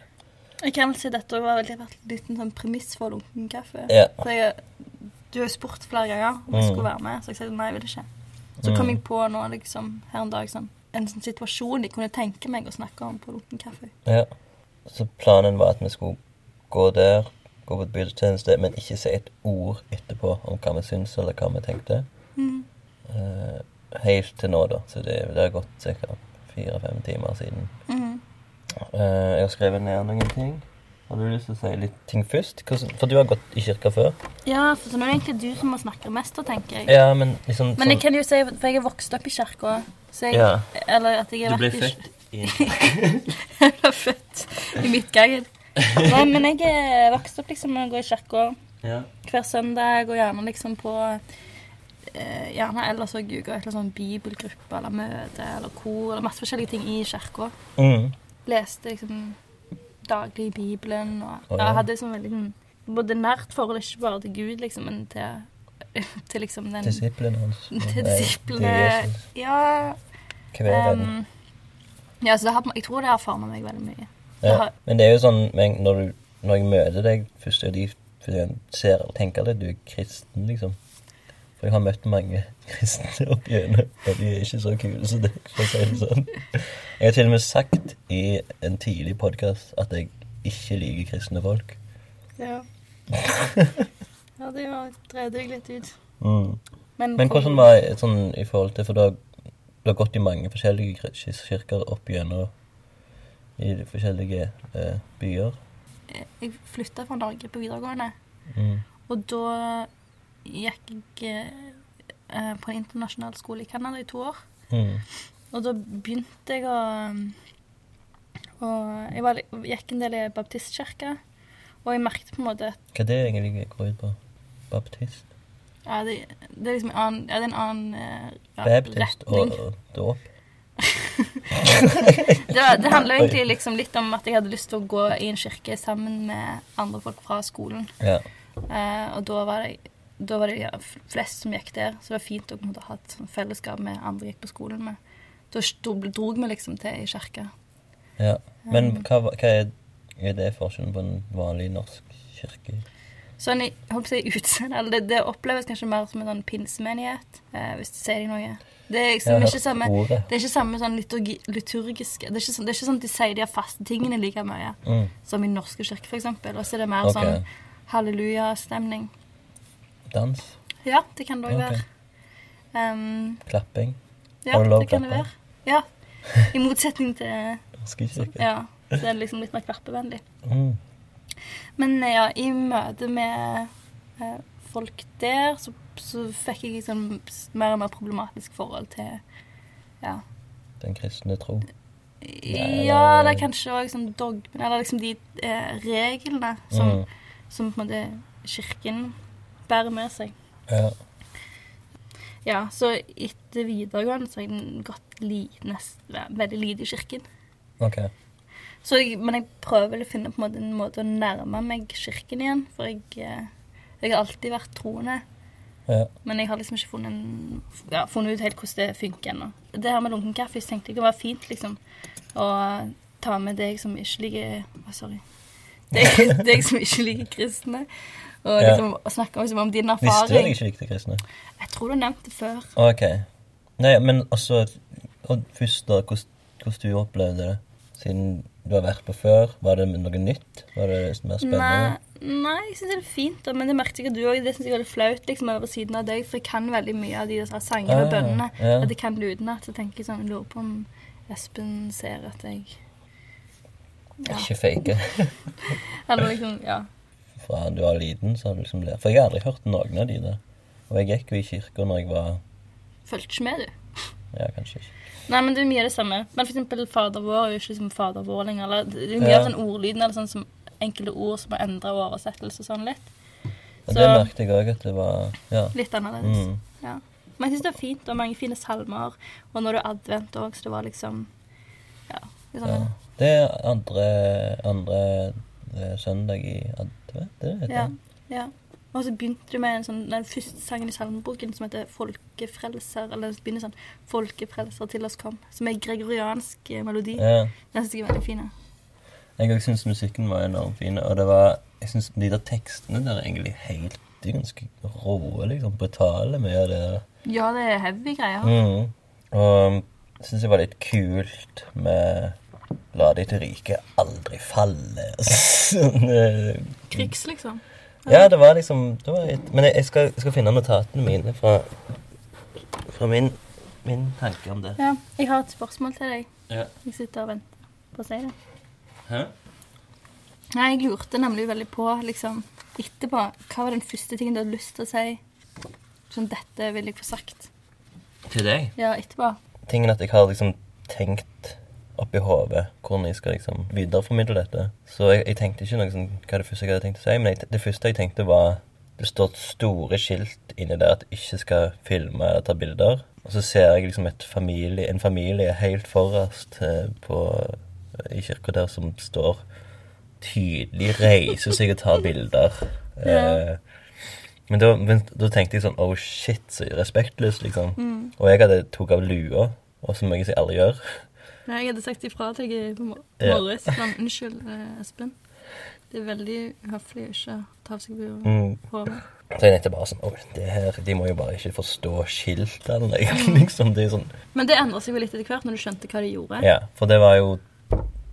Jeg kan vel si dette var veldig vært en liten sånn premiss for lunken kaffe. Ja. For jeg, du har jo spurt flere ganger om jeg skulle være med, så jeg sa nei, jeg vil ikke. Så kom Mm. jeg på nå liksom her en dag sånn, en sånn situasjon jeg kunne tenke meg å snakke om på lunken kaffe. Ja. Så planen var at vi skulle gå der, gå på gudstjeneste, men ikke si et ord etterpå om hva vi syns, eller hva vi tenkte. Mm. Uh, helt til nå, da. Så det, det har gått ca. fire-fem timer siden. Mm. Uh, jeg har skrevet ned noen ting. Har du lyst til å si litt ting først? For du har gått i kirka før. Ja, for så nå er det egentlig du som må snakke mest, tenker jeg. Ja, men liksom Men jeg kan jo si, for jeg er vokst opp i kirka. Så jeg, Ja. Eller at jeg Du er ble født i Jeg ble født i Midtgangen. Nei, men jeg er vokst opp liksom med å gå i kirka Ja. hver søndag, og gjerne liksom på eh, Gjerne ellers òg uka etter sånn bibelgruppe eller møte eller kor eller masse forskjellige ting i kirka. Mm. Leste liksom daglig i Bibelen og oh, ja, ja. hadde liksom veldig sånn både nært forhold ikke bare til Gud, liksom, men til, til liksom den Disiplene hans. Til disiplene. Ja. Um, ja, så har, jeg tror det har formet meg veldig mye. Ja. Men det er jo sånn når, du, når jeg møter deg først, og de ser og tenker at du er kristen, liksom. For jeg har møtt mange kristne opp gjennom, og de er ikke så kule som deg, for å si det sånn. Jeg har til og med sagt i en tidlig podkast at jeg ikke liker kristne folk. ja. ja, det dreide jeg litt ut. Mm. Men, Men hvordan var det sånn i forhold til For du har, du har gått i mange forskjellige kir- kirker opp gjennom i de forskjellige eh, byer. Jeg flytta fra Norge på videregående, Mm. og da gikk jeg eh, på en internasjonal skole i Canada i to år. Mm. Og da begynte jeg å og Jeg var, gikk en del i baptistkirka, og jeg merket på en måte at Hva er det egentlig går ut på? Baptist? ja, det, det er liksom en annen, ja, det er en annen eh, ja, Baptist retning. og dåp? Det, det handler egentlig liksom litt om at jeg hadde lyst til å gå i en kirke sammen med andre folk fra skolen. Ja. Uh, og da var det, da var det flest som gikk der, så det var fint å ha et fellesskap med andre jeg gikk på skolen med. Da dro vi liksom til i kirka. ja. Men hva, hva er, er det forskjellen på en vanlig norsk kirke? Sånn i holdt på å si utseende eller det, det oppleves kanskje mer som en sånn pinsemenighet, eh, hvis du sier deg noe. Det er liksom ikke samme ordet. Det er ikke samme sånn liturgi, liturgiske det er, ikke sånn, det er ikke sånn at de sier de faste tingene like mye Mm. som i norske kirke, for eksempel. Og så er det mer okay. sånn hallelujastemning. Dans. Ja, det kan det òg okay. være. Um, Klapping. ja, det det kan det være. Ja. I motsetning til Norske kirke. Ja, så er det liksom litt mer klappevennlig. Mm. Men ja, i møte med eh, folk der, så, så fikk jeg liksom mer og mer problematisk forhold til Ja, Den kristne tro. ja eller kanskje òg sånn dogmen, eller liksom de eh, reglene som, Mm. som på en måte kirken bærer med seg. Ja. Ja, så etter videregående så har jeg gått li, nest, veldig lite i kirken. OK. Så men jeg prøver vel å finne på en måte en måte å nærme meg kirken igjen. For jeg, eh, jeg har alltid vært troende. Ja. Men jeg har liksom ikke funnet, en, ja, funnet ut helt hvordan det funker ennå. Det her med lunken kaffe tenkte jeg det var fint liksom å ta med deg som ikke liker Å, sorry. Deg, deg som ikke liker kristne. Og liksom ja. snakke liksom om din erfaring. Visste du jeg ikke likte kristne? Jeg tror du har nevnt det før. OK. Nei, men også og Først, da. Hvordan, hvordan du opplevde det? Siden du har vært på før. Var det noe nytt? Var det mer spennende? Nei, nei, jeg syns det er fint, da, men det merket jeg du òg. Det syns jeg er veldig flaut liksom, over siden av deg, for jeg kan veldig mye av de der sangene og Ah, bønnene. ja. At jeg kan det utenat. Så tenker jeg sånn, jeg lurer på om Espen ser at jeg ja. Ikke fake. Eller liksom, ja. Fra du var liten, så har du liksom lært For jeg har aldri hørt noen av de der. Og jeg gikk jo i kirka når jeg var Fulgte ikke med, du. Ja, kanskje ikke. Nei, men det er mye av det samme. Men eksempel Fader vår er jo ikke liksom Fader vår lenger. Eller, det er mye Ja. av den ordlyden eller sånn som enkelte ord som har endra oversettelse sånn litt. Så, ja, det merket jeg òg, at det var Ja. Litt annerledes. Mm. Ja. Men jeg syns det er fint, og mange fine salmer. Og når det er advent òg, så det var liksom Ja. Liksom, ja. Det er andre, andre eh, søndag i advent, det vet ja. ja. Og så begynte du med en sånn, den første sangen i salmeboken som heter 'Folkefrelser'. Eller det begynner sånn 'Folkefrelser til oss kom', som er gregoriansk eh, melodi. Ja. Den syns jeg er veldig fin. Jeg òg syns musikken var enormt fin, og det var Jeg syns de der tekstene der er egentlig helt De er ganske rå, liksom. Brutale, av det. Ja, det er heavy greier. Mm. Og jeg syns det var litt kult med La de til rike aldri falle. Sånn, eh, Krigs, liksom. Ja, det var liksom det var et, Men jeg, jeg, skal, jeg skal finne notatene mine fra, fra min, min tanke om det. Ja, jeg har et spørsmål til deg. Ja. Jeg sitter og venter på å si det. Hæ? Nei, jeg lurte nemlig veldig på, liksom, etterpå, hva var den første tingen du hadde lyst til å si? Sånn, dette vil jeg få sagt. Til deg? Ja, etterpå. Tingen at jeg har liksom tenkt oppi hodet hvordan jeg skal liksom videreformidle dette. Så jeg, jeg tenkte ikke noe sånn, hva det første jeg hadde tenkt å si, men jeg, det første jeg tenkte var Det står store skilt inni der at jeg ikke skal filme eller ta bilder. Og så ser jeg liksom familie, en familie helt forrest eh, på, i kirka der som står tydelig reiser seg og tar bilder. Eh, men da, men da tenkte jeg sånn Oh shit, så respektløst, liksom. Og jeg hadde tok av lua, og som jeg aldri gjør. Nei, jeg hadde sagt ifra til deg på morges. Ja. unnskyld, eh, Espen. Det er veldig uhøflig å ikke ta av seg bu- Mm. Så jeg tenkte bare sånn Å, det her, de må jo bare ikke forstå skiltene, liksom. Det sånn Men det endra seg jo litt etter hvert når du skjønte hva de gjorde. Ja, for det var jo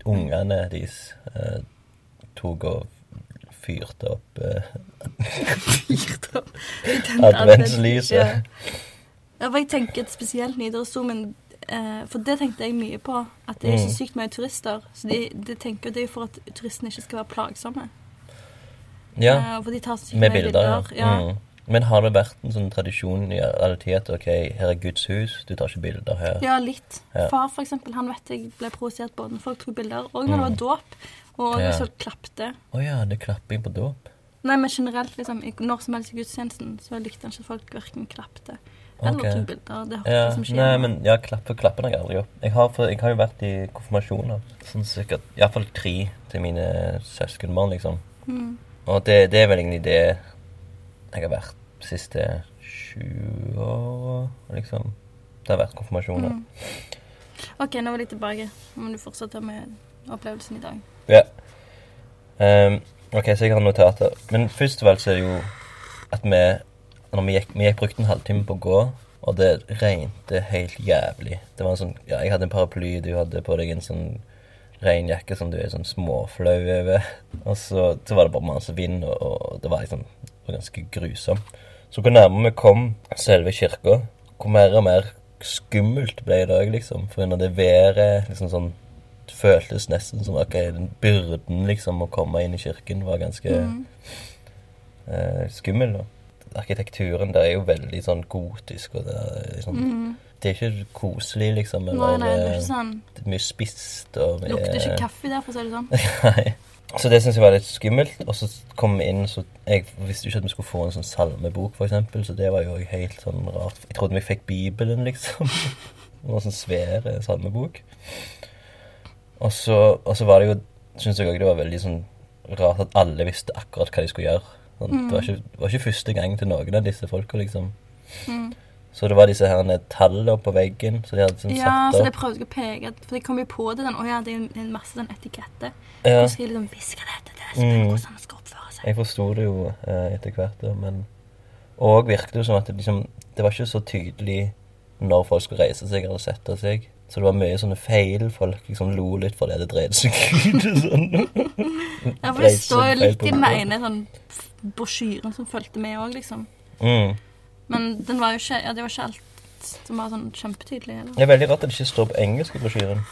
ungene deres eh, tok og fyrte opp eh, adventslyset. Ja. ja, for jeg tenker et spesielt Nidarosdomen eh, For det tenkte jeg mye på. At det er Mm. så sykt mye turister. Så de, de tenker det er for at turistene ikke skal være plagsomme. Ja, Eh, for de tar så sykt med mye bilder. bilder. Ja. Mm. Men har det vært en sånn tradisjon i realitet ok, her er Guds hus, du tar ikke bilder her? ja, litt. Ja. Far, for eksempel, han vet jeg ble provosert både når folk tok bilder, og når det var dåp. Og Mm. Ja. så klapte. Å ja, det er klapping på dåp? Nei, men generelt, liksom, når som helst i gudstjenesten, så likte han ikke at folk verken klapte eller Ok. tok bilder. Det Ja, liksom ikke nei, men ja, klapper, klapper jeg aldri opp. Jeg har, for, jeg har jo vært i konfirmasjoner. Sånn sikkert, Iallfall tre til mine søskenbarn, liksom. Mm. Og det, det er vel egentlig det jeg har vært de siste sju åra, liksom. Det har vært konfirmasjoner. Mm. OK, nå er vi litt tilbake. Nå må du fortsette med opplevelsen i dag. Ja. Um, Ok, så jeg har notater. Men først og fremst er det jo at vi Når vi gikk, vi gikk brukte en halvtime på å gå, og det regnet helt jævlig. Det var en sånn Ja, jeg hadde en paraply, du hadde på deg en sånn regnjakke som du er sånn småflau over. Og så, så var det bare masse vind, og, og det var liksom det var ganske grusomt. Så hvor nærmere vi kom selve kirka, hvor mer og mer skummelt ble det òg, liksom. For under det været liksom sånn Det føltes nesten som ok, den byrden liksom å komme inn i kirken var ganske Mm. eh, skummel. da. Arkitekturen der er jo veldig sånn gotisk, og det er, liksom, Mm. det er ikke koselig, liksom. Eller, nei, det er ikke sånn det er mye spist og mye Lukter ikke kaffe der, for å si det sånn. Nei. Så det syns jeg var litt skummelt. Og så kom vi inn, så jeg visste ikke at vi skulle få en sånn salmebok, eksempel, så det var jo helt sånn rart. Jeg trodde vi fikk Bibelen, liksom. En sånn svær salmebok. Og så, og så var det jo Syns jeg òg det var veldig sånn rart at alle visste akkurat hva de skulle gjøre. Sånn, det, var ikke, var ikke første gang til noen av disse folka, liksom. Mm. Så det var disse her tallene på veggen, så de hadde sånn Ja, satt så de det prøvde å peke For de kom jo på det. Den, å ja, det er en masse sånn etikette. Ja. Og skriver liksom Hvisk dette til disse Mm. hvordan man skal oppføre seg. Jeg forsto det jo eh, etter hvert, men Og virket det jo som at det, liksom, det var ikke så tydelig når folk skulle reise seg eller sette seg. Så det var mye sånne feil. Folk liksom lo litt fordi det dreide seg ut. sånn. Ja, for det står jo litt i den ene sånn brosjyren som fulgte med òg, liksom. Mm. Men den var jo ikke Ja, det var ikke alt som var sånn kjempetydelig. Eller? Det er veldig rart at det ikke står på engelsk i brosjyren.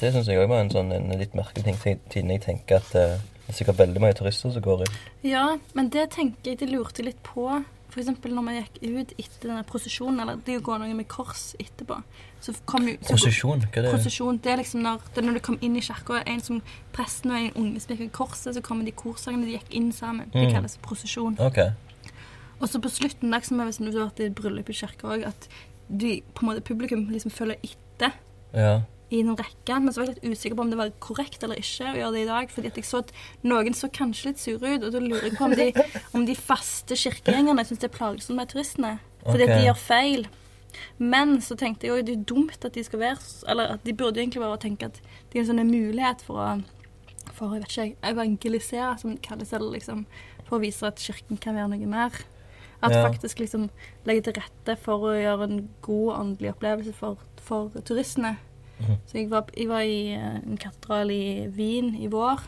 Det syns jeg òg var en sånn en litt merkelig ting, siden jeg tenker at uh, det er sikkert veldig mange turister som går inn. Ja, men det tenker jeg de lurte litt på. Eksempel når vi gikk ut etter denne prosesjonen, eller det går noe med kors etterpå, så kom jo så- Prosesjon, hva er det? Prosesjon, det er liksom når, det er når du kom inn i kirka, en som presten og en unge i korset, så kommer de korsangene, de gikk inn sammen. Det Mm. kalles prosesjon. Ok. Og så på slutten, det er som hvis du har vært i et bryllup i kirka òg, at du, på en måte publikum liksom følger etter Ja. I noen rekke. Men så var jeg litt usikker på om det var korrekt eller ikke å gjøre det i dag. fordi at jeg så at noen så kanskje litt sure ut, og da lurer jeg på om de, om de faste kirkegjengerne syns det er plagsomt med turistene. Fordi okay. at de gjør feil. Men så tenkte jeg òg det er dumt at de skal være Eller at de burde egentlig bare tenke at det er en sånn mulighet for å for jeg vet ikke, evangelisere, som det kalles, eller liksom for å vise at kirken kan være noe mer. At Ja. faktisk liksom legge til rette for å gjøre en god åndelig opplevelse for, for turistene. Så jeg var, jeg var i eh, en katedral i Wien i vår,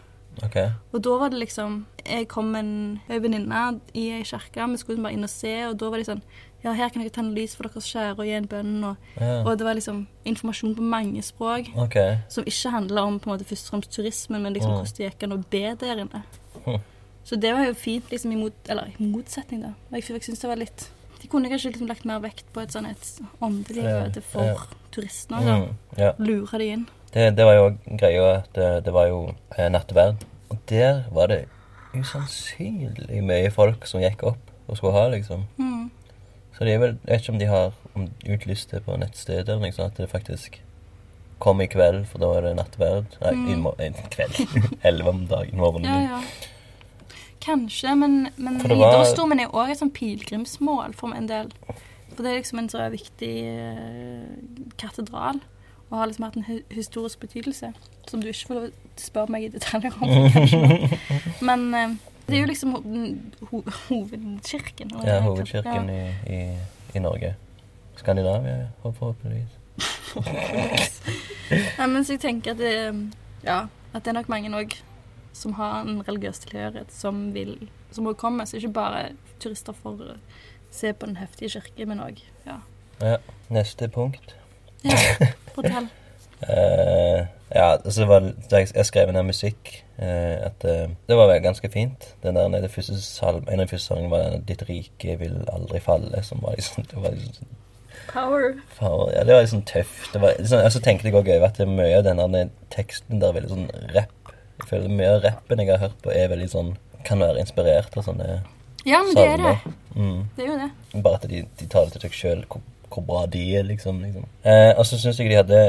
Okay. og da var det liksom Jeg kom med en ei venninne i ei kirke, vi skulle bare inn og se, og da var de sånn Ja, her kan dere tenne lys for deres kjære og gi en bønn, og, Ja. og det var liksom informasjon på mange språk. okay. Som ikke handla om på en måte først og fremst turismen, men liksom Mm. hvordan det gikk an å be der inne. Mm. Så det var jo fint, liksom, i, mot, eller, i motsetning, da. Jeg, jeg synes det var litt De kunne kanskje liksom lagt mer vekt på et sånn et åndelig møte for ja. Turistene òg. Mm. Ja. Lure de inn. Det, det var jo greia at det, det var jo eh, nattverd. Og der var det usannsynlig mye folk som gikk opp og skulle ha, liksom. Mm. Så det er vel, jeg vet ikke om de har om, utlyst det på nettstedet eller noe sånt, at det faktisk kom i kveld, for da var det nattverd. Nei, Mm. i en kveld. Elleve om dagen, morgenen. Ja, ja. Kanskje, men, men Nidarosdomen var- er òg et sånn pilegrimsmål for en del. For det er liksom en så viktig eh, katedral, og har liksom hatt en historisk betydelse. Som du ikke får lov til å spørre meg i detaljer om. Men eh, det er jo liksom ho ho hovedkirken. Ja, hovedkirken ja. i, i, i Norge. Skandinavia, forhåpentligvis. Nei, men så jeg tenker at det, ja, at det er nok mange òg som har en religiøs tilhørighet, som vil som også kommer. Så ikke bare turister for se på den heftige kirke, men òg ja. Ja, neste punkt. ja. Fortell. uh, ja, altså var jeg, jeg skrev ned musikk. Uh, at uh, Det var vel ganske fint. Den der, det første salm, En av de første sangene var den 'Ditt rike vil aldri falle'. Som var liksom, det var liksom Power. Power. ja, det var sånn tøft. Det var, liksom, og så tenkte jeg også over at det mye av den teksten der er veldig sånn rapp. Jeg føler mye av rappen jeg har hørt på, er veldig sånn Kan være inspirert av sånne Ja, men det er det. Mm. Det er jo det. Bare at de, de tar det til seg sjøl, hvor, hvor bra de er, liksom. liksom. Eh, og så syns jeg de hadde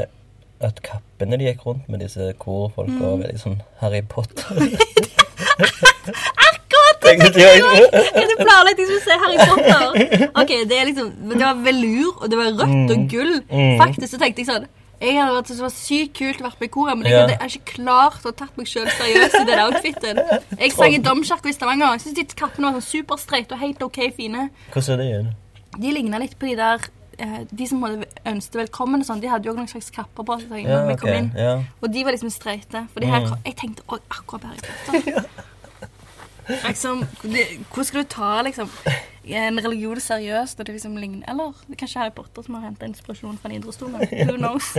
at kappene de gikk rundt med disse korfolka, Mm. var veldig sånn Harry Potter. Akkurat det Tenkte jeg òg! Jeg hadde planlagt jeg skulle se Harry Potter. Ok, Det er liksom, det var velur, og det var rødt og gull. Mm. Faktisk så tenkte jeg sånn Jeg hadde vært, det var sykt kult å være med i koret, men jeg hadde jeg ikke klart å tatt meg sjøl seriøst i den outfiten. Jeg sang i domkirka i Stavanger. Jeg syns de kappene var sånn superstreite og helt OK fine. Hvordan er det igjen? De ligna litt på de der eh, De som hadde ønsket velkommen og sånn. De hadde jo noen slags kapper på seg Ja, inn. Ja. Og de var liksom streite. For Mm. jeg tenkte akkurat på i. liksom, hvordan skal du ta liksom, en religion seriøst det liksom ligner Eller det er kanskje Harry Potter som har henta inspirasjon fra Nidarosdomen. Who knows?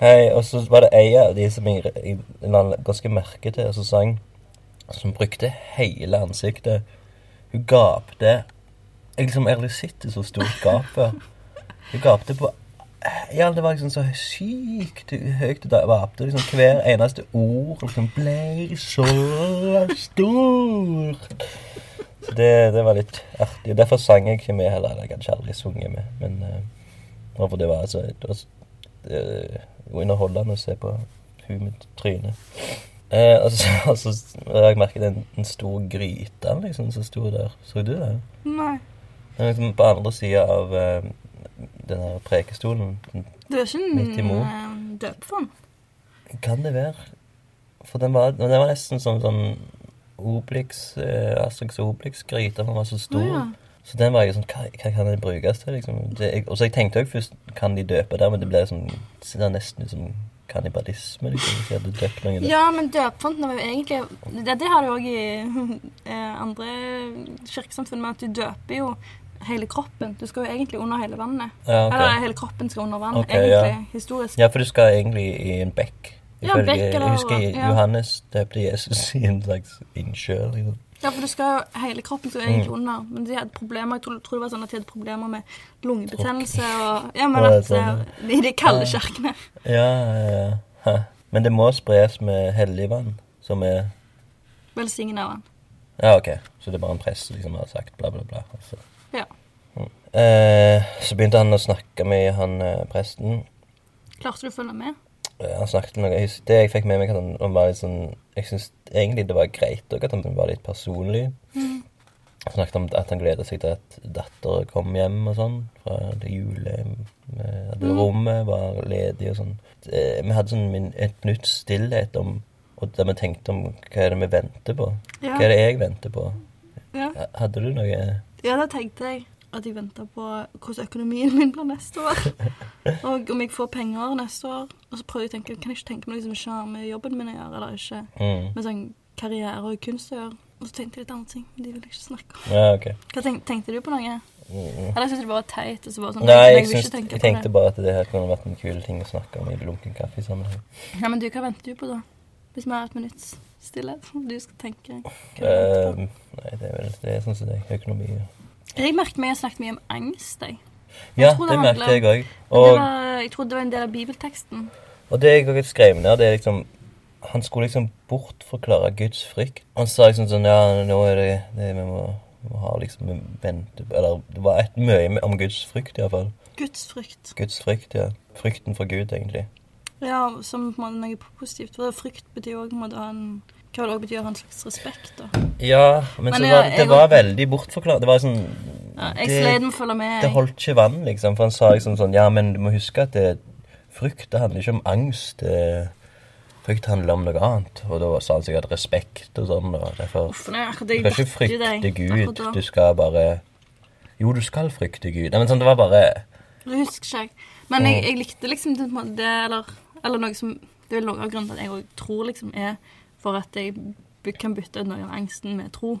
Hei, og så var det ei av de som jeg, jeg la ganske merke til, som sang, som brukte hele ansiktet. Hun gapte Jeg liksom aldri sett et så stort gap før. Hun gapte på Ja, det var liksom så sykt høyt det gapte. Liksom hver eneste ord liksom ble så stort. Så det, det var litt artig. og Derfor sang jeg ikke med heller. eller Jeg hadde ikke aldri sunget med. Men uh, det var altså det var, var underholdende å se på hun med trynet. Uh, og så, har altså, jeg merket en, en stor gryte liksom, som sto der. Så du det? Nei. Liksom på andre sida av eh, den her prekestolen. Det er ikke en uh, døpefond. Kan det være? For den var, den var nesten som sånn Obelix, eh, Asterix Obelix-gryte. Den var så stor. Ja. Så den var jeg sånn Hva, hva kan den brukes til? liksom? Det, jeg, og så jeg tenkte også først Kan de døpe der? Men det ble sånn det nesten ut som kannibalisme. liksom, de. Ja, men døpefondene var jo egentlig Det, det har du òg i eh, andre kirkesamfunn, med at du døper jo hele kroppen. Du skal jo egentlig under hele vannet. Ja, okay. Eller hele kroppen skal under vann, okay, egentlig. ja. Historisk. Ja, for du skal egentlig i en bekk. Ja, bekk eller- Jeg husker ja. Johannes døpte Jesus i en slags innsjø. Liksom. Ja, for du skal jo, hele kroppen skal egentlig Mm. under. Men de hadde problemer, jeg tror, tror det var sånn at de hadde problemer med lungebetennelse og Ja, men at sånn, eh, I de kalde kjerkene. Ja, ja, ja. Men det må spres med hellig vann, som er Velsigna vann. Ja, ok. Så det er bare en prest som liksom har sagt bla, bla, bla. Altså. Ja. Eh, så begynte han å snakke med han eh, presten. Klarte du å følge med? Eh, Han snakket noe Det jeg fikk med meg, at han, han var litt sånn Jeg syns egentlig det var greit òg, at han var litt personlig. Mm. Han snakket om at han gleder seg til at datter kom hjem og sånn. Fra det jule... med- At Mm. rommet var ledig og sånn. Eh, Vi hadde sånn min- et nytt stillhet om Og der vi tenkte om hva er det vi venter på. Ja. Hva er det jeg venter på? Ja. Hadde du noe Ja, da tenkte jeg at jeg venta på hvordan økonomien min blir neste år. Og om jeg får penger neste år. Og så prøvde jeg å tenke, kan jeg ikke tenke noe som ikke har med jobben min å gjøre, eller ikke mm. med sånn karriere og kunst å gjøre. Og så tenkte jeg litt andre ting, men de vil jeg ikke snakke om. Ja, ok. Hva tenk, Tenkte du på noe? Mm. Eller syntes du det var teit? Og så bare sånn, Nei, jeg, jeg, synes, jeg tenkte bare at det her kunne vært en kul ting å snakke om i lunken kaffe-sammenheng. Ja, men du, hva venter du på da? Hvis vi har et minutts stillhet? Du skal tenke. Eh, nei, det er vel det er sånn som det er. Økonomi. ja. Jeg merket meg jeg snakket mye om angst, jeg. Ja, det det merket jeg òg. Jeg trodde det var en del av bibelteksten. og det jeg òg skrev ned, det er liksom Han skulle liksom bortforklare Guds frykt. Han sa liksom sånn Ja, nå er det, det vi må, må ha liksom vente Eller det var et mye om Guds frykt, iallfall. Guds frykt. Guds frykt, ja. Frykten for Gud, egentlig. Ja, som på en måte noe positivt. For frykt betyr òg å ha en Hva det også betyr å ha en slags respekt, da. Ja, men, Men så jeg- var det, det jeg- var veldig bortforklart. Det var sånn Ja, jeg Det- sleit med å følge med. Det holdt ikke vann, liksom. For han sa liksom sånn Ja, men du må huske at det, frykt det handler ikke om angst. Det, frykt handler om noe annet. Og da sa han sikkert respekt og sånn. Og derfor Uff, nei, akkurat Du skal ikke frykte Gud. Du skal bare Jo, du skal frykte Gud. Nei, men sånn, det var bare Det husker ikke jeg. Men jeg, jeg likte liksom det, det eller, eller noe som Det er vel noe av grunnen til at jeg òg tror liksom er for at jeg kan bytte ut noe av angsten med tro.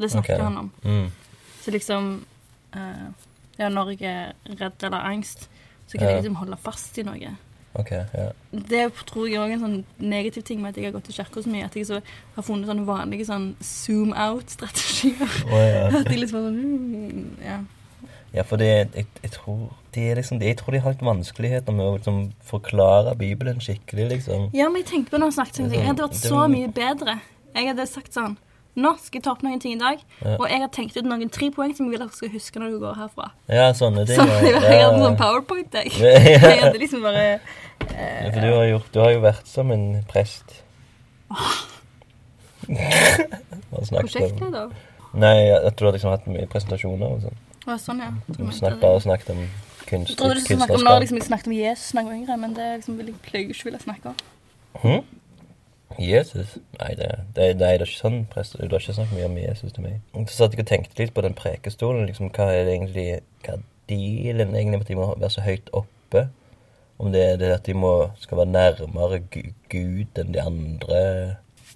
Det snakker okay. han om. mm, Så liksom uh, Ja, når jeg er redd eller angst, så kan Ja. jeg liksom holde fast i noe. OK. Ja. Det tror jeg òg er en sånn negativ ting med at jeg har gått til kirka så mye. At jeg så har funnet sånne vanlige sånn zoom out-strategier. Oh, ja. At de liksom sånn mm, Ja. Ja, for det jeg, jeg tror det liksom, Jeg tror de har litt vanskeligheter med å liksom, forklare Bibelen skikkelig, liksom. Ja, men jeg tenkte på når han snakket sånn, jeg hadde vært så mye bedre. Jeg hadde sagt sånn Nå skal jeg ta opp noen ting i dag, Ja. og jeg har tenkt ut noen tre poeng som jeg vil du skal huske når du går herfra. Ja, sånne ting. Så jeg, jeg hadde en sånn powerpoint, jeg. Ja. Jeg hadde liksom bare Ja, for du har, gjort, du har jo vært som en prest. Om- prosjektleder. Nei, at du har liksom hatt mye presentasjoner og sånn. Å, sånn, ja. Du snakket bare snakket om kunst, trodde du snakket om når liksom, jeg snakket om Jesus da jeg var yngre, men det liksom, vil jeg pleier ikke ville snakke om. Hm? Jesus? Nei, det, det, nei, det er ikke sånn prest. Du har ikke snakket mye om Jesus til meg. Så satt jeg og tenkte litt på den prekestolen. Liksom, hva er det egentlig Hva er dealen egentlig med at de må være så høyt oppe? Om det er det at de må, skal være nærmere Gud enn de andre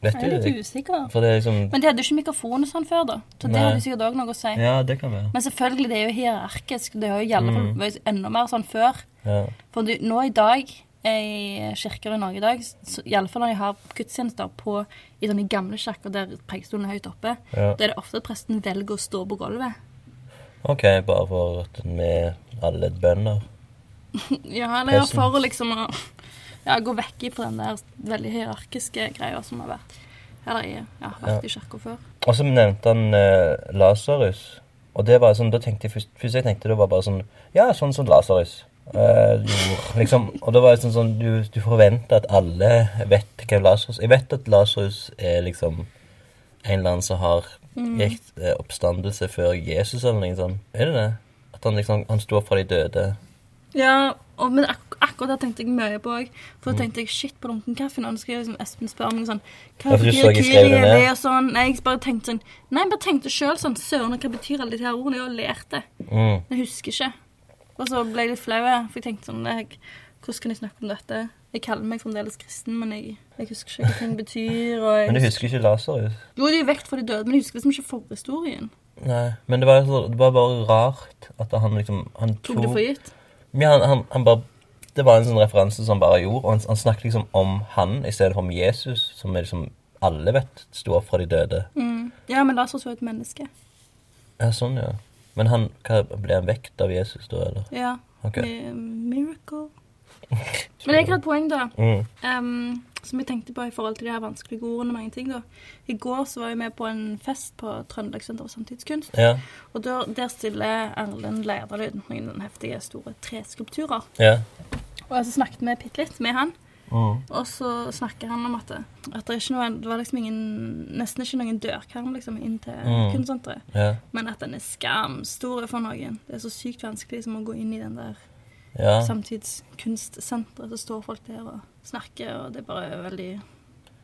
Vet Jeg er litt usikker. Det er liksom Men de hadde jo ikke mikrofon og sånn før, da. Så det hadde sikkert òg noe å si. Ja, det kan være. Men selvfølgelig, det er jo hierarkisk. Det har jo i alle fall vært enda mer sånn før. Ja. For du, nå i dag, i kirker i Norge i dag, så, i alle fall når de har gudstjenester på, i sånne gamle kirker der prekestolen er høyt oppe, ja. da er det ofte at presten velger å stå på gulvet. OK, bare for at vi alle er bønder. Ja, eller ja, for å liksom ja, gå vekk fra den der veldig hierarkiske greia som har vært Eller i- ja, vært i kirka før. Og så nevnte han eh, Lasarus. Og det var sånn, da tenkte jeg først, først jeg tenkte det var bare sånn Ja, sånn som Lasarus. Eh, liksom, og da var det sånn, sånn du, du forventer at alle vet hvem Lasarus Jeg vet at Lasarus er liksom en eller annen som har gitt eh, oppstandelse før Jesus, eller noe sånt. Er det det? At han liksom Han sto opp fra de døde. Ja, og, men ak akkurat det tenkte jeg mye på òg. For Mm. da tenkte jeg shit på lunken kaffe. Nå skal jeg liksom Espen spør meg sånn Hva betyr Kyrie det og sånn? Nei, jeg bare tenkte sånn Nei, jeg bare tenkte sjøl sånn Søren, hva betyr alle de her ordene? Jeg har lært det. Mm. Jeg husker ikke. Og så ble jeg litt flau, for jeg tenkte sånn jeg, Hvordan kan jeg snakke om dette? Jeg kaller meg fremdeles kristen, men jeg, jeg husker ikke hva ting betyr. Og jeg, Men du husker ikke Lasarus? Jo, de er vekt fra de døde, men jeg husker liksom ikke forhistorien. Nei. Men det var, så, det var bare rart at han liksom Han Tok det for gitt. Ja, han, han, han bare Det var en sånn referanse som bare gjorde. Og han, han snakket liksom om han i stedet for om Jesus, som er liksom alle vet sto opp fra de døde. Mm. Ja, men Lasers var et menneske. Ja, sånn, ja. Men han, hva, ble han vekt av Jesus da, eller? Ja. Ok. Miracle. Men jeg har et poeng, da. Mm. em, som jeg tenkte på i forhold til de her vanskelige ordene. mange ting da. I går så var jeg med på en fest på Trøndelagssenteret for samtidskunst. Ja. Og der, der stiller Erlend Leirdahlid noen heftige, store treskulpturer. Ja. Og så snakket vi bitte litt med han. Mm. Og så snakker han om at, det, at det, er ikke noe, det var liksom ingen, nesten ikke noen dørkarm liksom, inn til Mm. kunstsenteret. Yeah. Men at den er skamstor for noen. Det er så sykt vanskelig liksom, å gå inn i den der yeah. samtidskunstsenteret. Så står folk der og snakker, og det er bare veldig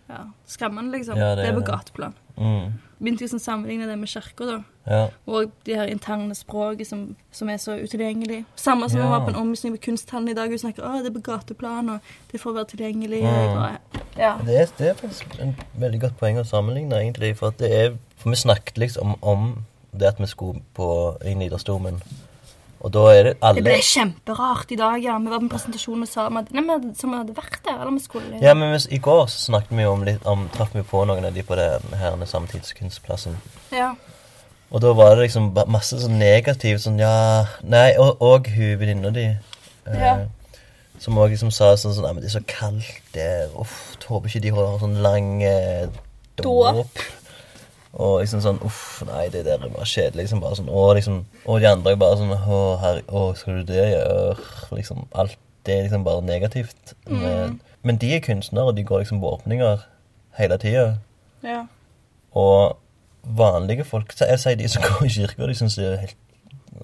ja, skremmende, liksom. Ja, det det, er på gateplan. Mm. Begynte liksom sammenligne det med kirka, da. Ja. Og de her interne språket som, som er så utilgjengelig. Samme som Ja. vi var på en omvisning med kunsthallen i dag. Vi snakker å, det er på gateplan, og det får være tilgjengelig. Mm. Og bare, ja. Det, er, det er faktisk en veldig godt poeng å sammenligne, egentlig. For, at det er, for vi snakket liksom om det at vi skulle på, i Nidarstomen. Og da er det Det ble kjemperart i dag, ja. Vi var på en presentasjon og sa at nei, hadde, som hadde vært der. Eller vi skulle Ja, men hvis, i går så snakket vi jo om litt om, traff vi på noen av de på den her samtidskunstplassen. Ja. Og da var det liksom masse sånn negativt sånn ja Nei, og, og hun venninna di. eh, Ja. Som òg liksom sa sånn sånn Nei, men det er så kaldt der. Uff, håper ikke de har sånn lang eh, Dåp. Og liksom sånn Uff, nei, det der var kjedelig. Liksom bare sånn Og liksom Og de andre er bare sånn Å, herre, å skal du det? Øh, liksom Alt det er liksom bare negativt. Men, men de er kunstnere, og de går liksom på åpninger hele tida. ja. Og vanlige folk Jeg sier de som går i kirka, de syns det er helt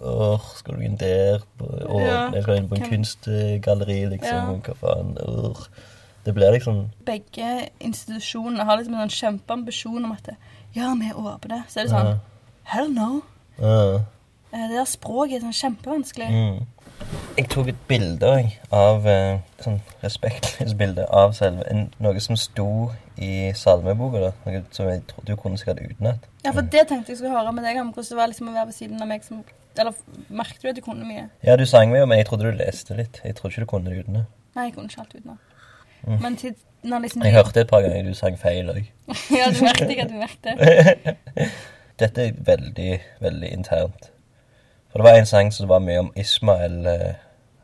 Åh, skal du inn der? Og Ja, jeg skal inn på en kunstgalleri, liksom. Ja. Hva faen? Åh. Det blir liksom Begge institusjonene har liksom en sånn kjempeambisjon om at ja, vi er åpne. Så er det sånn. Hell no. Eh, Det der språket er sånn kjempevanskelig. Mm. Jeg tok et bilde jeg, av eh, sånn respektløst bilde av selve en, noe som sto i salmeboka. da, Noe som jeg trodde du kunne sikkert utenat. Ja, for det tenkte jeg skulle høre med deg om hvordan det var liksom å være ved siden av meg som Eller merket du at du kunne mye? Ja, du sang med, men jeg trodde du leste litt. Jeg trodde ikke du kunne det utenat. Nei, jeg kunne ikke alt utenat. Mm. Men til, liksom Jeg hørte et par ganger du sang feil òg. ja, du merket ikke at du merket. Dette er veldig, veldig internt. For det var en sang som var mye om Ismael. eh,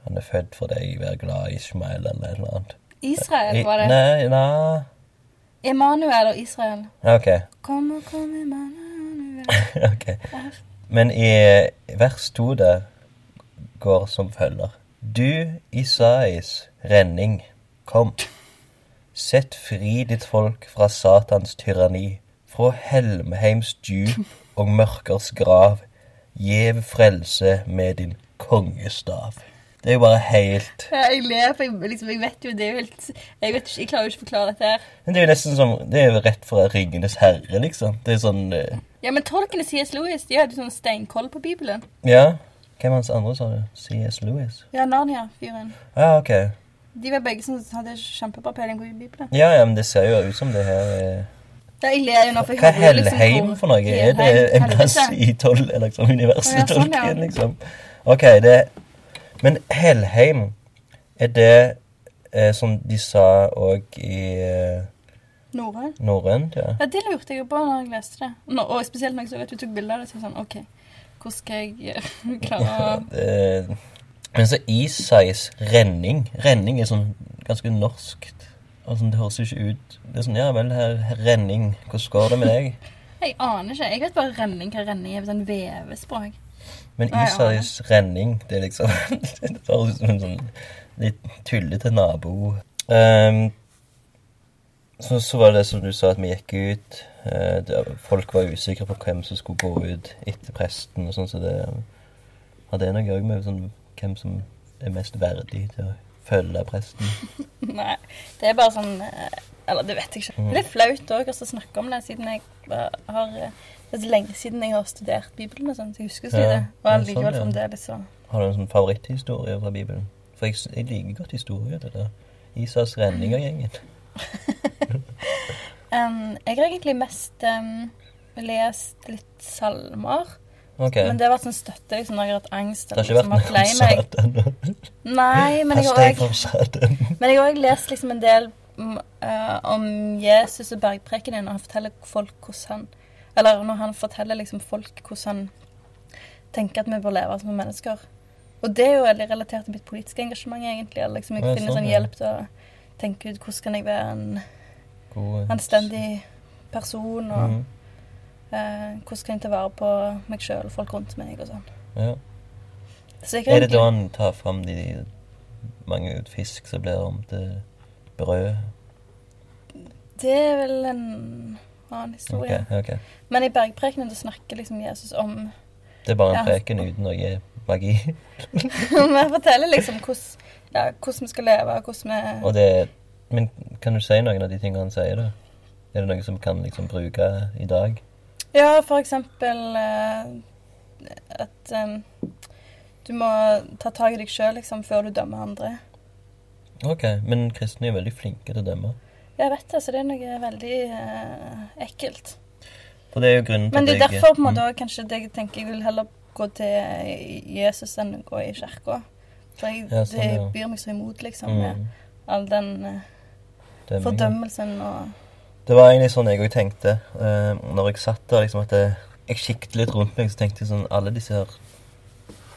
Han er født for deg, vær glad i Ismael, eller et eller annet. Israel, var det. Nei, nei. Emanuel og Israel. Ok. Kom og kom, Emanuel. ok. Men i vers to der går som følger. Du, Isais renning, kom. Sett fri ditt folk fra Satans tyranni, fra Helmheims djup og mørkers grav. Gjev frelse med din kongestav. Det er jo bare helt ja, Jeg ler, for jeg, liksom, jeg vet jo det er jo helt Jeg, vet jeg klarer jo ikke å forklare dette her. Men det er jo nesten som Det er jo rett fra Ringenes herre, liksom. Det er sånn eh, Ja, men tolkene C.S. Lewis de hadde sånn steinkoll på Bibelen. Ja. Hvem hans andre sa du? C.S. Lewis? Ja, Narnia-fyren. Ja, ok. De var begge som hadde kjempebra peiling på Bibelen. Ja, ja, men det ser jo ut som det her er Ja, jeg ler jo nå, for jeg Hva er hører jo liksom Helheim hvor- for noe? Er det Helheim, en plass helvete. i tolv, eller liksom universet Å, ja, sånn, ja. Liksom? Ok, det Men Helheim, er det eh, som de sa òg i eh, Norrøn. norrønt? Ja. Ja, det lurte jeg jo på når jeg leste det. Nå, og spesielt når jeg så at du tok bilde av det. Så var jeg sånn, OK, hvordan skal jeg eh, klare å Det, men så Isais renning Renning er sånn ganske norskt. Altså, det høres ikke ut Det er sånn, ja vel, her, renning. Hvordan går det med deg? Jeg aner ikke. Jeg vet bare renning. Hva renning er. Sånn vevespråk. Men Isais renning, det er liksom Det høres ut som en sånn litt tullete nabo. Um, så, så var det som du sa, at vi gikk ut. Uh, folk var usikre på hvem som skulle gå ut etter presten. og sånn, så det det noe å gjøre med sånn, hvem som er mest verdig til å følge presten. Nei, det er bare sånn eh, Eller det vet jeg ikke. Det er litt flaut òg å snakke om det, siden jeg har eh, Det er så lenge siden jeg har studert Bibelen og sånn, så jeg husker ikke Ja, det. Og ja, allikevel sånn, ja. fremdeles så Har du en sånn favoritthistorie fra Bibelen? For jeg, jeg liker godt historier. det der. Isas gjengen. um, Jeg har egentlig mest um, lest litt salmer. Ok. Men det har vært sånn støtte liksom, når jeg har hatt angst. Det har ikke vært liksom, noe meg. Satan. Nei, men jeg har også- Men jeg har òg lest liksom en del mm, eh, om Jesus og bergprekenen, og han forteller folk hvordan han Eller når han forteller liksom folk hvordan han tenker at vi bør leve som mennesker. Og det er jo veldig relatert til mitt politiske engasjement, egentlig. Eller liksom jeg finner sånn, sånn hjelp til å tenke ut hvordan kan jeg være en anstendig person, og Mhm. Eh, hvordan kan jeg ta vare på meg sjøl og folk rundt meg, og sånn. Ja. Så Er det da han tar fram de mange fisk som blir om til brød? Det er vel en annen historie. historie. okay. Men i bergprekenen snakker liksom Jesus om Det er bare en Ja. preken uten noe magi. Vi forteller liksom hvordan, ja, hvordan vi skal leve, hvordan vi Og det Men kan du si noen av de tingene han sier, da? Er det noe som kan liksom bruke i dag? Ja, eksempel eh, at um, du må ta tak i deg sjøl liksom, før du dømmer andre. Ok, men kristne er veldig flinke til å dømme. Jeg vet det, så det er noe veldig eh, ekkelt. For det er jo grunnen til Men det er derfor på en måte Mm. kanskje det jeg tenker jeg vil heller gå til Jesus enn å gå i kirka. For jeg, Ja, sånn, det byr meg så imot, liksom, Mm, med all den eh, fordømmelsen og Det var egentlig sånn jeg òg tenkte. eh, når jeg satt der, liksom at jeg, jeg kikket litt rundt meg, så tenkte jeg sånn Alle disse her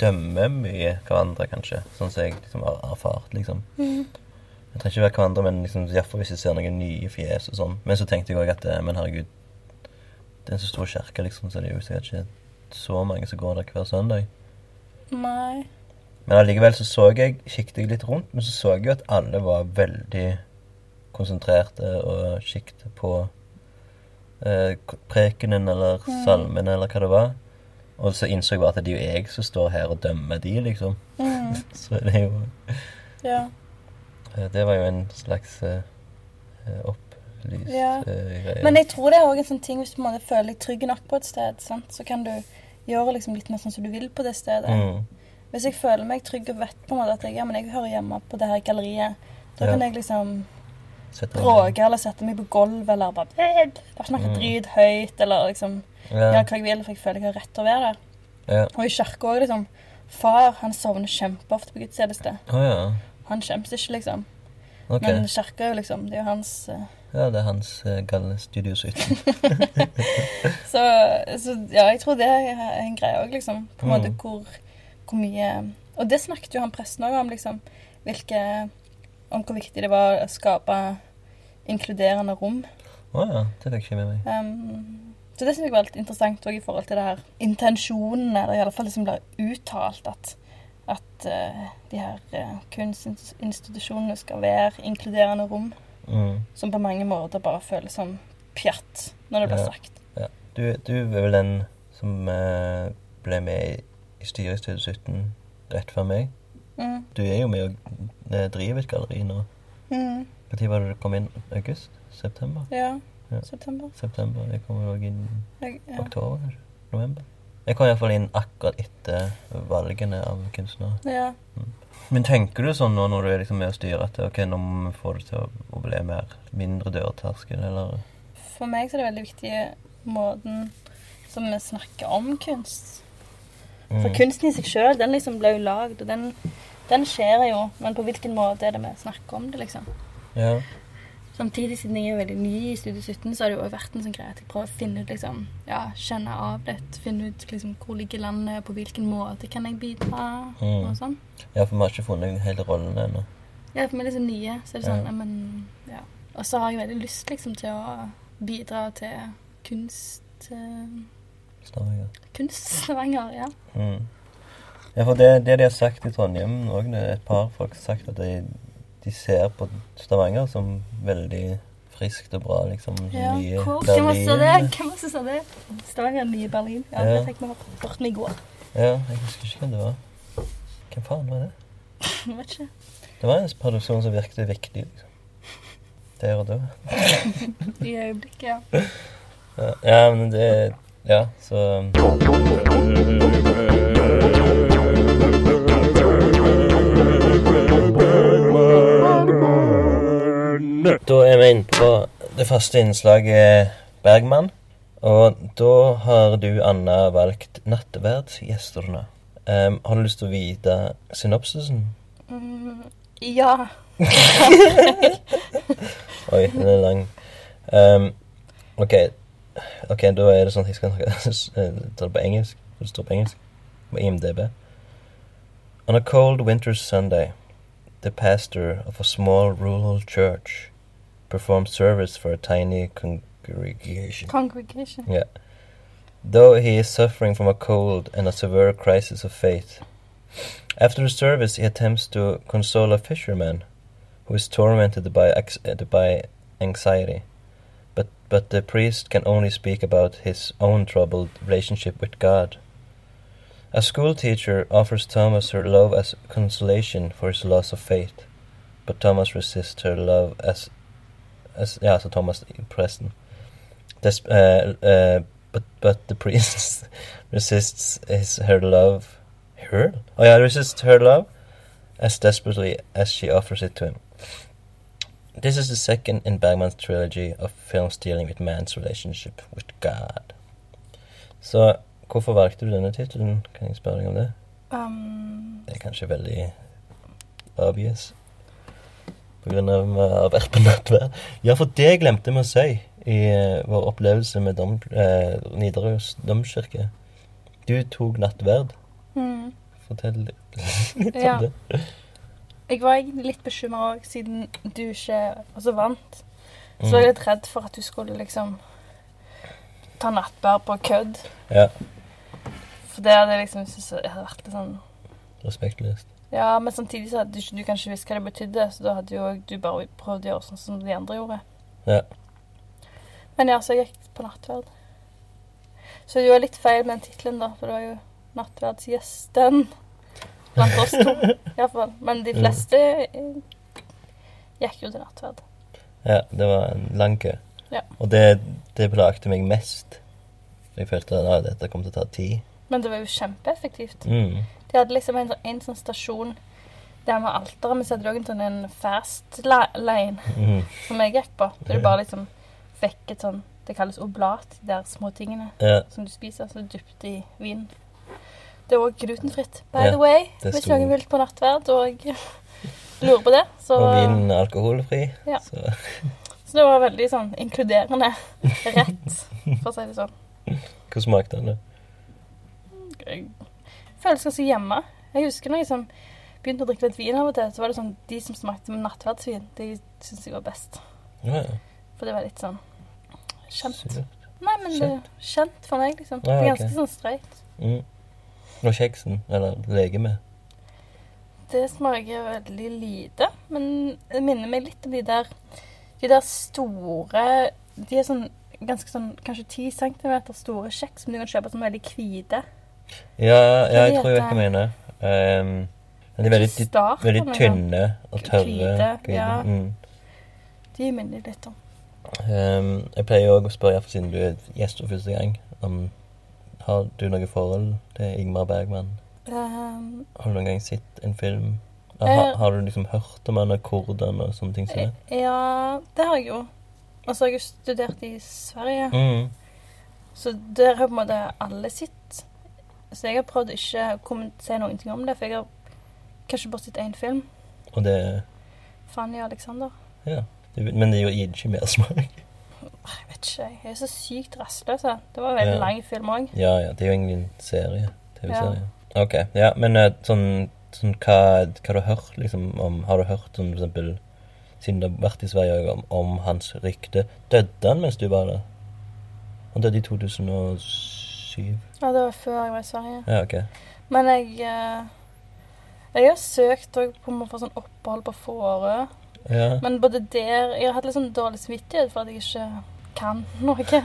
dømmer mye hverandre, kanskje. Sånn som jeg liksom har erfart, liksom. Jeg trenger ikke være hverandre, men liksom, iallfall hvis jeg ser noen nye fjes og sånn. Men så tenkte jeg òg at eh, Men herregud, det er en så stor kirke, liksom, så det er jo sikkert ikke så mange som går der hver søndag. Nei. Men allikevel så så jeg, kikket jeg litt rundt, men så så jeg jo at alle var veldig konsentrerte og siktet på eh, prekenen eller salmen eller hva det var. Og så innså jeg bare at det er jo jeg som står her og dømmer de, liksom. Mm, Så det er jo ja. eh, Det var jo en slags eh, eh, opplyst Ja. eh, greie. Men jeg tror det er også en sånn ting hvis du måte føler deg trygg nok på et sted, sant? så kan du gjøre liksom litt mer sånn som du vil på det stedet. mm. Hvis jeg føler meg trygg og vet på en måte at jeg, ja, men jeg hører hjemme på det her galleriet, da Ja. kan jeg liksom bråke eller sette meg på gulvet eller bare bare snakke Mm. drit høyt eller liksom gjøre hva jeg vil, for jeg føler jeg har rett til å være der. Ja. Og i kirka òg, liksom. Far han sovner kjempeofte på gudstjeneste. Oh, ja. Han skjemmes ikke, liksom. Okay. Men kirka er jo liksom Det er jo hans uh... Ja, det er hans uh, galne Studio Så, så ja, jeg tror det er en greie òg, liksom. På en måte Mm. hvor, hvor mye Og det snakket jo han presten òg om, liksom. Hvilke Om hvor viktig det var å skape inkluderende rom. Å ja, det fikk jeg ikke med meg. Um, så det syns jeg var litt interessant òg i forhold til det her intensjonene, eller i alle fall det som blir uttalt, at, at uh, de her uh, kunstinstitusjonene skal være inkluderende rom, Mm. som på mange måter bare føles som pjatt når det blir Ja. sagt. Ja. Du, du er vel den som uh, ble med i, i styret i 2017 rett før meg? Mm. Du er jo med og eh, driver et galleri nå. Mm. Når var det du kom inn? August? September? Ja. Ja. September. September. Jeg kom òg inn Jeg, ja. oktober, kanskje? November? Jeg kom iallfall inn akkurat etter valgene av kunstnere. ja. Men tenker du sånn nå når du er liksom med og styrer at ok, nå må vi få det til å bli mer mindre dørterskel, eller For meg så er det veldig viktig måten som vi snakker om kunst. For Mm. kunsten i seg sjøl, den liksom ble jo lagd, og den, den skjer jo. Men på hvilken måte er det vi snakker om det, liksom? Ja. Samtidig, siden jeg er veldig ny i Studio 17, så har det jo vært en sånn greie at jeg prøver å finne ut liksom, ja, kjenne av litt. Finne ut liksom, hvor ligger landet, på hvilken måte kan jeg bidra, Mm. og sånn. ja, for vi har ikke funnet hele rollen ennå. Ja, for vi er liksom nye, så er det sånn, Ja. men, ja. Og så har jeg veldig lyst liksom til å bidra til kunst, eh, Stavanger. kunststavanger, ja. Mm. Ja, for det, det de har sagt i Trondheim òg, et par folk har sagt at de, de ser på Stavanger som veldig friskt og bra, liksom. Ja, nye cool. Berlin. Hvem var det sa det? Stavanger, nye Berlin. Ja, Ja. det fikk vi hørt med i går. Ja, jeg husker ikke hvem det var. Hvem faen var det? Jeg vet ikke. Det var en produksjon som virket viktig, liksom. Der og da. I øyeblikket, ja. Ja, ja men det Ja, så Da er vi inne på det faste innslaget Bergman. Og da har du, Anna, valgt 'Nattverdsgjestene'. Um, har du lyst til å vite synopsisen? Mm, ja. Oi, den er lang. Um, ok, ok, da er det jeg skal snakke ta på engelsk. Det står på engelsk på IMDb. On a cold winter's Sunday, the pastor of a small rural church performed service for a tiny congregation. Congregation. Yeah. Though he is suffering from a cold and a severe crisis of faith. After the service, he attempts to console a fisherman who is tormented by, by anxiety. But, the priest can only speak about his own troubled relationship with God. A school teacher offers Thomas her love as consolation for his loss of faith, but Thomas resists her love as, as yeah, so Thomas Preston. Uh, uh, but but the priest resists his her love. Her? Oh yeah, resists her love as desperately as she offers it to him. This is the second in Bergman's trilogy of films dealing with man's relationship with God. Så hvorfor valgte du denne tittelen? Kan jeg spørre deg om det? Um, Det er kanskje veldig obvious. På grunn av å vi har vært på nattverd. Ja, for det glemte vi å si i eh, vår opplevelse med dom, uh, Nidaros domkirke. Du tok nattverd. mm. Fortell litt, litt Ja. om det. Jeg var egentlig litt bekymra òg, siden du ikke altså vant. Så Mm. var jeg litt redd for at du skulle liksom ta nattbær på kødd. Ja, For det hadde jeg liksom syntes hadde vært litt sånn respektløst. Ja, men samtidig så hadde du ikke du kanskje visst hva det betydde, så da hadde jo du bare prøvd å gjøre sånn som de andre gjorde. Ja. Men ja, så jeg gikk på nattverd. Så det var litt feil med den tittelen, da, for det var jo nattverdsgjesten blant oss to. i hvert fall. Men de fleste eh, gikk jo til nattverd. ja, det var en lang kø. Ja. Og det, det plagte meg mest. Jeg følte at ah, dette kom til å ta tid. Men det var jo kjempeeffektivt. Mm. De hadde liksom en, sånn- en sånn stasjon der med alteret, men så hadde de òg en sånn fast li- lane Mm. som jeg gikk på. Så du bare liksom fikk et sånn Det kalles oblat, de der små tingene Ja, som du spiser, Så dypt i vin. Det er òg glutenfritt, by Ja, the way. Hvis noen vil på nattverd og lurer på det. Så, og vinen er alkoholfri. Ja. Så så det var veldig sånn inkluderende rett, for å si det sånn. Hva smakte den? da? Jeg føles ganske hjemme. Jeg husker når jeg sånn begynte å drikke litt vin av og til, så var det sånn de som smakte med nattverdsvin, de syntes jeg var best. Ja, For det var litt sånn kjent. Nei, men det er kjent for meg, liksom. Det er ganske sånn streit. Mm. Og kjeksen, eller legemet? Det smaker veldig lite, men det minner meg litt om de der De der store De er sånn ganske sånn kanskje 10 cm store kjeks som du kan kjøpe som er veldig hvite. Ja, ja, jeg tror jeg hva du mener. Um, de er veldig, Starten, veldig liksom. tynne og tørre. Hvite, ja. Mm. De minner litt om. Um, jeg pleier òg å spørre, siden du er gjest for første gang, om har du noe forhold til Ingmar Bergman? Um, Har du noen gang sett en film? Har, Har, har du liksom hørt om han og hvordan og sånne ting? som det? ja, det har jeg jo. Og så har jeg jo studert i Sverige. Mm. Så der har på en måte alle sitt. Så jeg har prøvd ikke å si noen ting om det, for jeg har kanskje bare sett én film. Og det Fanny og Alexander. Ja. Men det gir ikke mersmak. Jeg vet ikke, jeg er så sykt rastløs. Det var en veldig Ja. lang film òg. Ja, ja. Det er jo egentlig en serie. TV-serie. Ok. Ja, men eh, sånn, sånn hva, hva du har hørt liksom om Har du hørt sånn for eksempel Siden du har vært i Sverige om, om hans rykte. Døde han mens du var der? Han døde i 2007. Ja, det var før jeg var i Sverige. Ja, ok. Men jeg eh, Jeg har søkt òg på å få sånn opphold på Fårö. Ja. Men både der Jeg har hatt litt sånn dårlig samvittighet for at jeg ikke kan noe.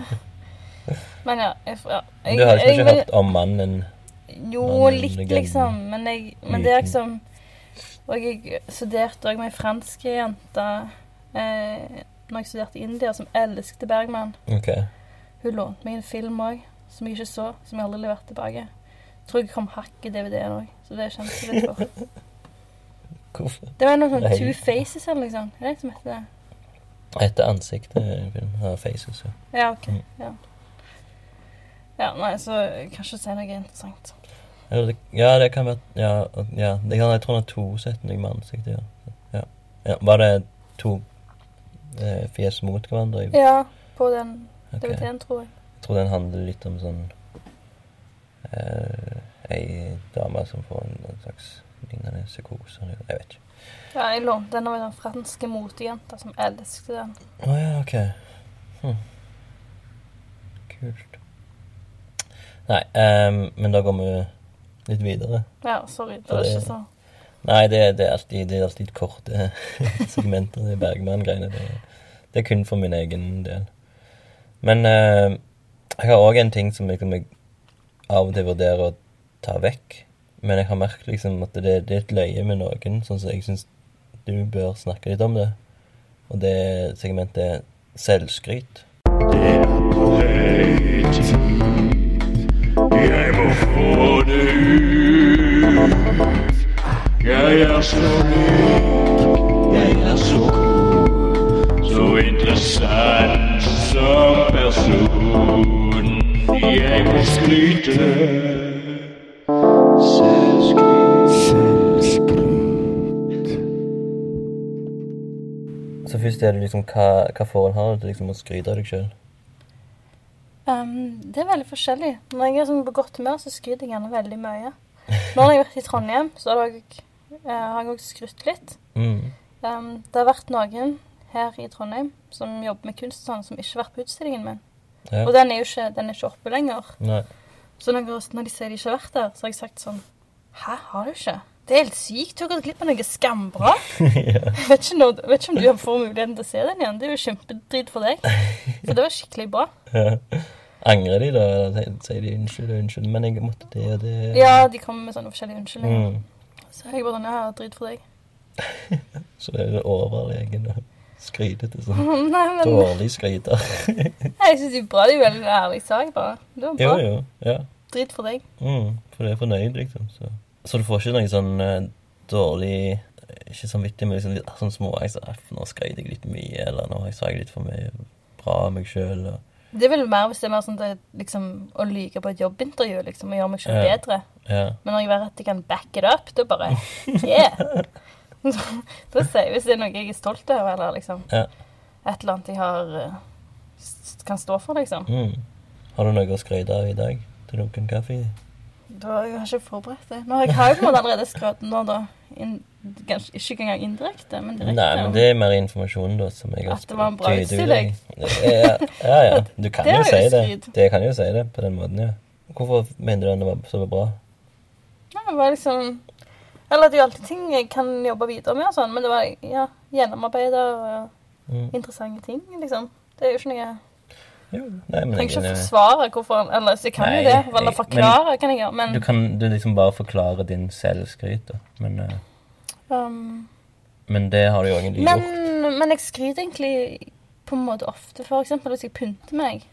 Men ja. Jeg, ja jeg, Du har liksom ikke hørt om mannen? Jo, mannen, litt, legenden, liksom. Men, jeg, men det er liksom Og jeg studerte òg med ei fransk jente eh, når jeg studerte i India, som elsket Bergman. Okay. Hun lånte meg en film òg, som jeg ikke så, som jeg aldri leverte tilbake. Tror jeg kom hakk i DVD-en òg, så det kjente jeg litt for. Hvorfor? Det var noe sånn Two Faces eller noe sånt. Er det som heter det? Etter ansiktet i filmen. Ja, faces, ja. Ja, OK. Mm. Ja. ja, nei, så kanskje si noe interessant. Eller det, ja, det kan være Ja, ja det kan, jeg tror han har to setninger med ansiktet. Ja. Ja. Ja. Var det to eh, fjes mot hverandre? Ja, på den Ok. DVD-en, tror jeg. Jeg tror den handler litt om sånn eh, Ei dame som får en, en slags lignende psykose. Jeg vet ikke. Ja, jeg lånte den av en franske motejente som elsket den. Å ja, ok. Hm. Kult. Nei, um, men da går vi litt videre. Ja, sorry. Det var ikke så Nei, det, det, er, alltid, det er alltid korte segmenter, det Bergman-greiene. Det, det er kun for min egen del. Men uh, jeg har òg en ting som liksom, jeg av og til vurderer å ta vekk. Men jeg har merket liksom at det, det er et løye med noen, sånn som jeg syns du bør snakke litt om det. Og det segmentet er selvskryt. Det er på høy tid. Jeg må få det ut. Jeg er så lik, jeg er så god, Så interessant som person. Jeg må skryte. Selvskryt. Så først er det liksom hva, hva forhold har du til liksom å skryte av deg sjøl? Um, det er veldig forskjellig. Når jeg er sånn på godt humør, så skryter jeg gjerne veldig mye. Nå har jeg vært i Trondheim, så har jeg, eh, også skrytt litt. Mm. Um, det har vært noen her i Trondheim som jobber med kunst sånn, som ikke har vært på utstillingen min. Ja. Og den er jo ikke, den er ikke oppe lenger. Nei. Så når, når de sier de ikke har vært der, så har jeg sagt sånn Hæ, har du ikke? Det er helt sykt. Du har gått glipp av noe skambra. ja. Jeg vet ikke, når, vet ikke om du får muligheten til å se den igjen. Det er jo kjempedrit for deg. Så det var skikkelig bra. Ja. Angrer de da? Eller sier- de unnskyld og unnskyld, men jeg måtte det og det? Ja, de kommer med sånne forskjellige unnskyldninger. Mm. Så jeg bare sånn Ja, drit for deg. Så det er overlegen og skrytete sånn. Nei, men Dårlig skryter. jeg syns det er bra. Det er jo veldig ærlig sak, bare. Det var jo, bra. jo. Ja. Drit for deg. Mm. For det er fornøyd, liksom. Så, så du får ikke noe sånn eh, dårlig Ikke samvittig, men liksom litt sånn små jeg, så, Nå skrøt jeg litt mye, eller nå sa jeg litt for mye bra om meg sjøl. Det er vel mer hvis det er mer sånn at, liksom, å lyge på et jobbintervju liksom, og gjøre meg selv Ja. bedre. Ja. Men når jeg vet at jeg kan back it up, da bare Yeah! da sier jeg hvis det er noe jeg er stolt av, eller liksom Ja. et eller annet jeg har eh, kan stå for, liksom. Mm. Har du noe å skryte av i dag? Til noen kaffe? Da har jeg ikke forberedt det. Har jeg, har jo på en måte allerede skrøt nå, da. In, ganske, ikke engang indirekte, men direkte. Nei, men det er mer informasjon, da, som jeg har At det var en bra utstilling. Ja, ja, ja. Du kan Det jo si det. Det kan jo si det på den måten, ja. Hvorfor mener du den var så bra? Nei, det var liksom Eller det er jo alltid ting jeg kan jobbe videre med, og sånn, men det var ja, gjennomarbeida og Mm. interessante ting, liksom. Det er jo ikke noe Jo, nei, men Trenger ikke å forsvare hvorfor han Eller så jeg kan jo det. Eller forklare kan jeg gjøre, men Du kan du liksom bare forklare din selvskryt, da. Men, uh, um, men det har du jo egentlig men, gjort. men jeg skryter egentlig på en måte ofte. For eksempel hvis jeg pynter meg,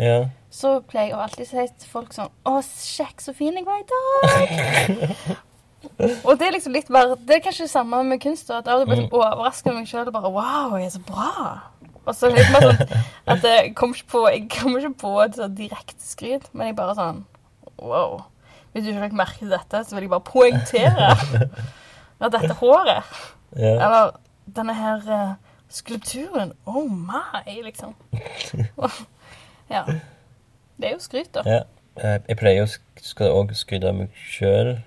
Ja. så pleier jeg å alltid si til folk sånn Å, sjekk så fin jeg var i dag! og det er liksom litt mer Det er kanskje det samme med kunst. da, At av og til blir jeg sånn overraska over meg sjøl bare Wow, jeg er så bra! Og så litt mer sånn at jeg kommer ikke på kommer ikke på et sånn direkte skryt, men jeg bare sånn Wow. Hvis du ikke fikk merke dette, så vil jeg bare poengtere at dette håret ja. Eller denne her uh, skulpturen. Oh my, liksom. ja. Det er jo skryt, da. ja. Jeg, jeg pleier å skal også skryte av meg sjøl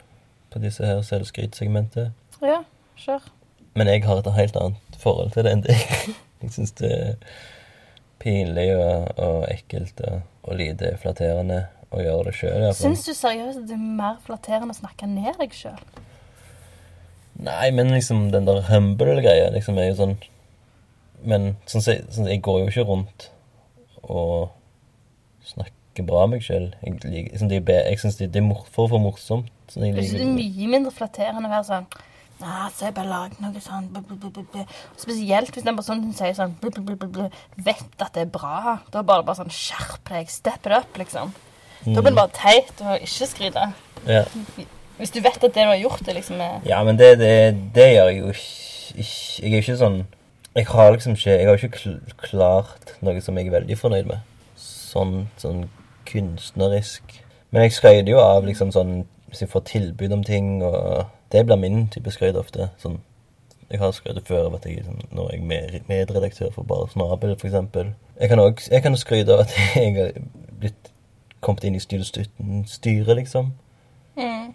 på disse her selvskrytsegmentet. Ja, kjør. Men jeg har et helt annet forhold til det enn deg. Jeg syns det er pinlig og, og ekkelt og, og lite flatterende å gjøre det sjøl. Syns du seriøst at det er mer flatterende å snakke ned deg sjøl? Nei, men liksom den der humble-greia liksom er jo sånn Men sånn jeg, sånn, jeg går jo ikke rundt og snakker bra om meg sjøl. Jeg, liksom, er jeg syns det, det er for for morsomt. Sånn, jeg Jeg det er mye mindre flatterende å være sånn Nei, så jeg bare lager noe sånn. Spesielt hvis den personen sier sånn Vet at det er bra. Da er det bare, bare sånn Skjerp deg. Step it up, liksom. Da blir det bare teit å ikke skryte. ja. Hvis du vet at det du har gjort, det liksom er ja, men det, det, det gjør jeg jo ikke, ikke Jeg er jo ikke sånn Jeg har liksom ikke Jeg har ikke klart noe som jeg er veldig fornøyd med. Sånn, sånn kunstnerisk. Men jeg skryter jo av liksom sånn Hvis jeg får tilbud om ting, og Det blir min type skryt ofte. Sånn Jeg har skrytt før av at jeg sånn, Nå er jeg medredaktør for Bare Snabel, eksempel. Jeg kan også skryte av at jeg har blitt kommet inn i styret, liksom. mm.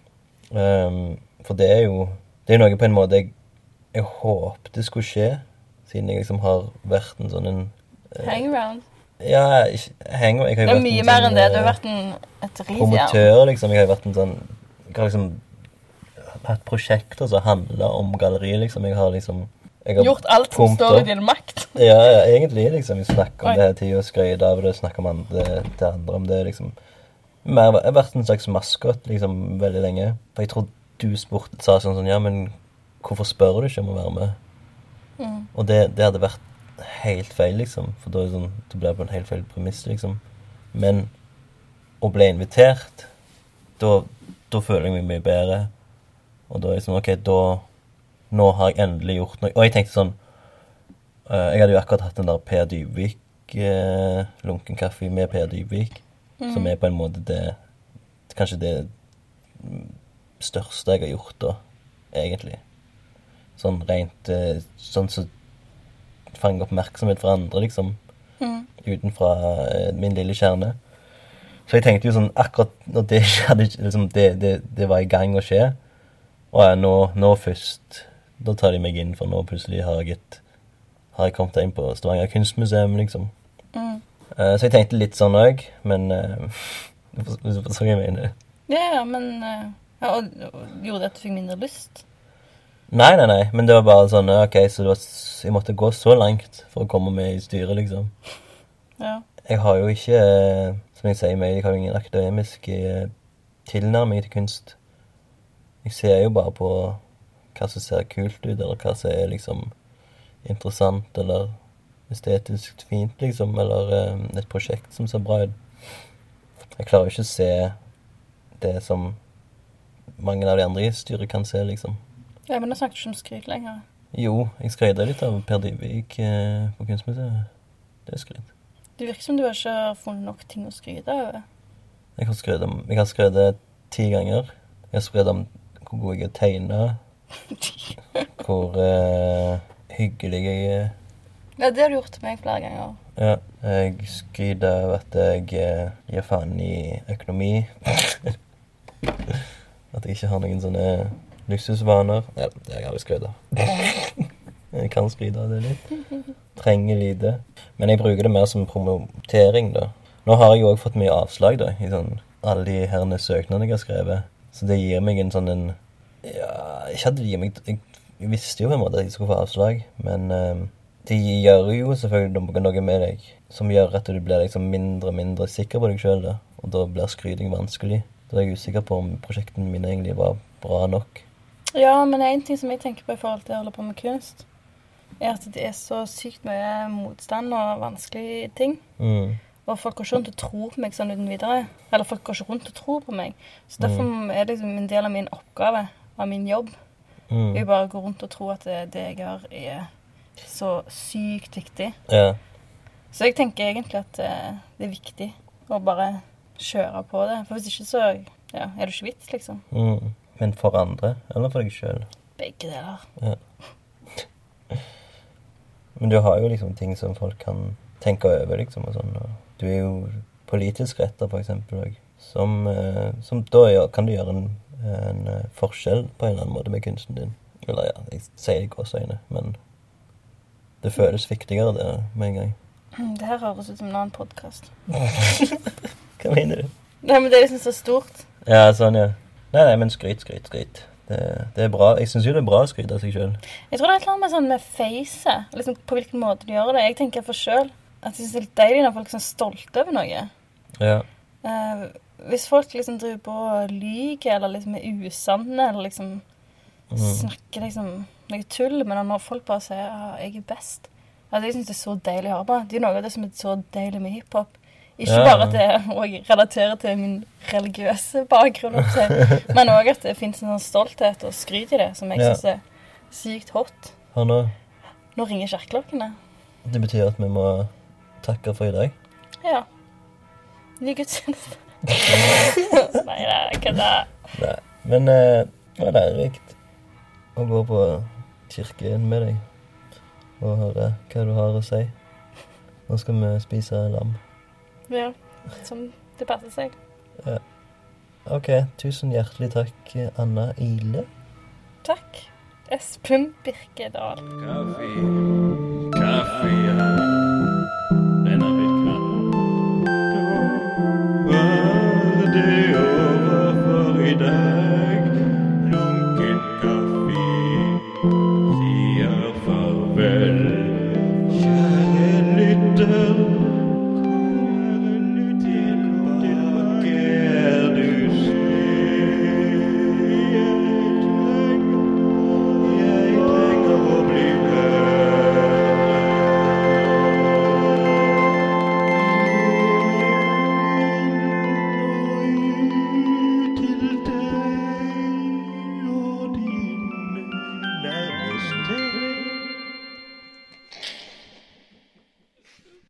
Um, for det er jo Det er noe på en måte jeg, jeg håpte skulle skje, siden jeg liksom har vært en sånn en eh, hangaround. Ja, ikke hang jeg har jo Det er mye mer sånn, enn det. Du har eh, vært en, et rivjern. promotør, liksom. Jeg har vært en sånn Jeg har liksom hatt prosjekter som handler om galleri, liksom. Jeg har liksom jeg har Gjort alt som står i din makt. Ja, ja, egentlig. liksom. Vi snakker om Oi. det hele tida, skryter av det, snakker om andre, til andre om det. liksom. Mer, jeg har vært en slags maskot liksom, veldig lenge. For jeg tror du spurte, sa sånn sånn Ja, men hvorfor spør du ikke om å være med? Mm. Og det, det hadde vært helt feil, liksom. For da, det sånn, du blir på en helt feil premiss, liksom. Men å bli invitert, da, da føler jeg meg mye bedre. Og da er jeg sånn OK, da Nå har jeg endelig gjort noe. Og jeg tenkte sånn uh, Jeg hadde jo akkurat hatt den der Per Dybvik uh, lunken kaffe med Per Dybvik, som er på en måte det Kanskje det største jeg har gjort da, egentlig. Sånn rent uh, Sånn som så fanger oppmerksomhet fra andre, liksom. Mm. Utenfra eh, min lille kjerne. Så jeg tenkte jo sånn Akkurat når det skjedde, liksom, det, det, det var i gang å skje Og ja, nå, nå først Da tar de meg inn, for nå plutselig har jeg et Har jeg kommet inn på Stavanger kunstmuseum, liksom. Mm. Uh, så jeg tenkte litt sånn òg, men uh, Du forstår hva jeg mener? Ja, ja, men uh, ja, og, og Gjorde det at du fikk mindre lyst? Nei, nei, nei, men det var bare sånn OK, så var, jeg måtte gå så langt for å komme med i styret, liksom. Ja. Jeg har jo ikke, eh, som jeg sier, meg, jeg har jo ingen akademisk eh, tilnærming til kunst. Jeg ser jo bare på hva som ser kult ut, eller hva som er liksom interessant, eller estetisk fint, liksom, eller um, et prosjekt som ser bra ut. Jeg klarer jo ikke å se det som mange av de andre i styret kan se, liksom. ja, men nå snakker du ikke om skryt lenger. Jo, jeg skryter litt av Per Dybvik eh, på Kunstmuseet. Det er skryt. Det virker som du ikke har funnet nok ting å skryte over. Jeg har skrytt ti ganger. Jeg har skrytt om hvor god jeg er tegna, hvor eh, hyggelig jeg er. Ja, det har du gjort til meg flere ganger. Ja, jeg skryter av at jeg eh, gir faen i økonomi. at jeg ikke har noen sånne luksusvaner. Ja, det har jeg aldri skrytt av. jeg kan skryte av det litt. Trenger lite. Men jeg bruker det mer som promotering, da. Nå har jeg jo òg fått mye avslag, da, i sånn alle de herne søknadene jeg har skrevet. Så det gir meg en sånn en Ja, ikke at det gir meg Jeg, jeg visste jo på en måte at jeg skulle få avslag, men eh, det gjør jo selvfølgelig noe, med deg som gjør at du blir liksom mindre og mindre sikker på deg sjøl, og da blir skryting vanskelig. Da er jeg usikker på om prosjektene mine egentlig var bra nok. Ja, men en ting som jeg tenker på i forhold til å holde på med kunst, er at det er så sykt mye motstand og vanskelige ting. Mm. Og folk går ikke rundt og tror på meg sånn uten videre. Eller folk går ikke rundt og tror på meg. Så derfor er det liksom en del av min oppgave, av min jobb, Mm. jeg bare går rundt og tror at det, det jeg gjør, er så sykt viktig. Ja. Så jeg tenker egentlig at eh, det er viktig å bare kjøre på det. For hvis ikke så ja, er det ikke vits, liksom. Mm. Men for andre, eller for deg sjøl? Begge deler. Men du har jo liksom ting som folk kan tenke over, liksom. og sånn. Og du er jo politisk retta, for eksempel. Som, eh, som da gjør, kan du gjøre en, en eh, forskjell på en eller annen måte med kunsten din. Eller ja, jeg sier det i gåseøyne, men det føles viktigere det med en gang. Det her høres ut som en annen podkast. Hva mener du? Nei, men det er liksom så stort. Ja, sånn, ja. Nei, nei, men skryt, skryt, skryt. Det, det er bra. Jeg syns jo det er bra å skryte av seg sjøl. Jeg tror det er et eller annet med sånn med face, Liksom på hvilken måte du gjør det. Jeg tenker for sjøl at jeg synes det er litt deilig når folk er sånn stolte over noe. Ja. Eh, hvis folk liksom driver på og lyver eller liksom er usanne eller liksom Mm. snakker liksom noe tull, men når folk bare sier at jeg er best altså, Jeg syns det er så deilig å høre på. Det er noe av det som er så deilig med hiphop. Ikke Ja, bare at det òg relaterer til min religiøse bakgrunn, men òg at det fins en sånn stolthet og skryt i det som jeg Ja. syns er sykt hot. Nå. Nå ringer kirkeklokkene. Det betyr at vi må takke for i dag. Ja. Ny gudstjeneste. Nei ikke det. Nei. Men eh, det var lærerikt å gå på kirken med deg og høre hva du har å si. Nå skal vi spise lam. Ja, som det passer seg. Ja. OK, tusen hjertelig takk, Anna Ile. Takk. Espen Birkedal. Kaffe, kaffe,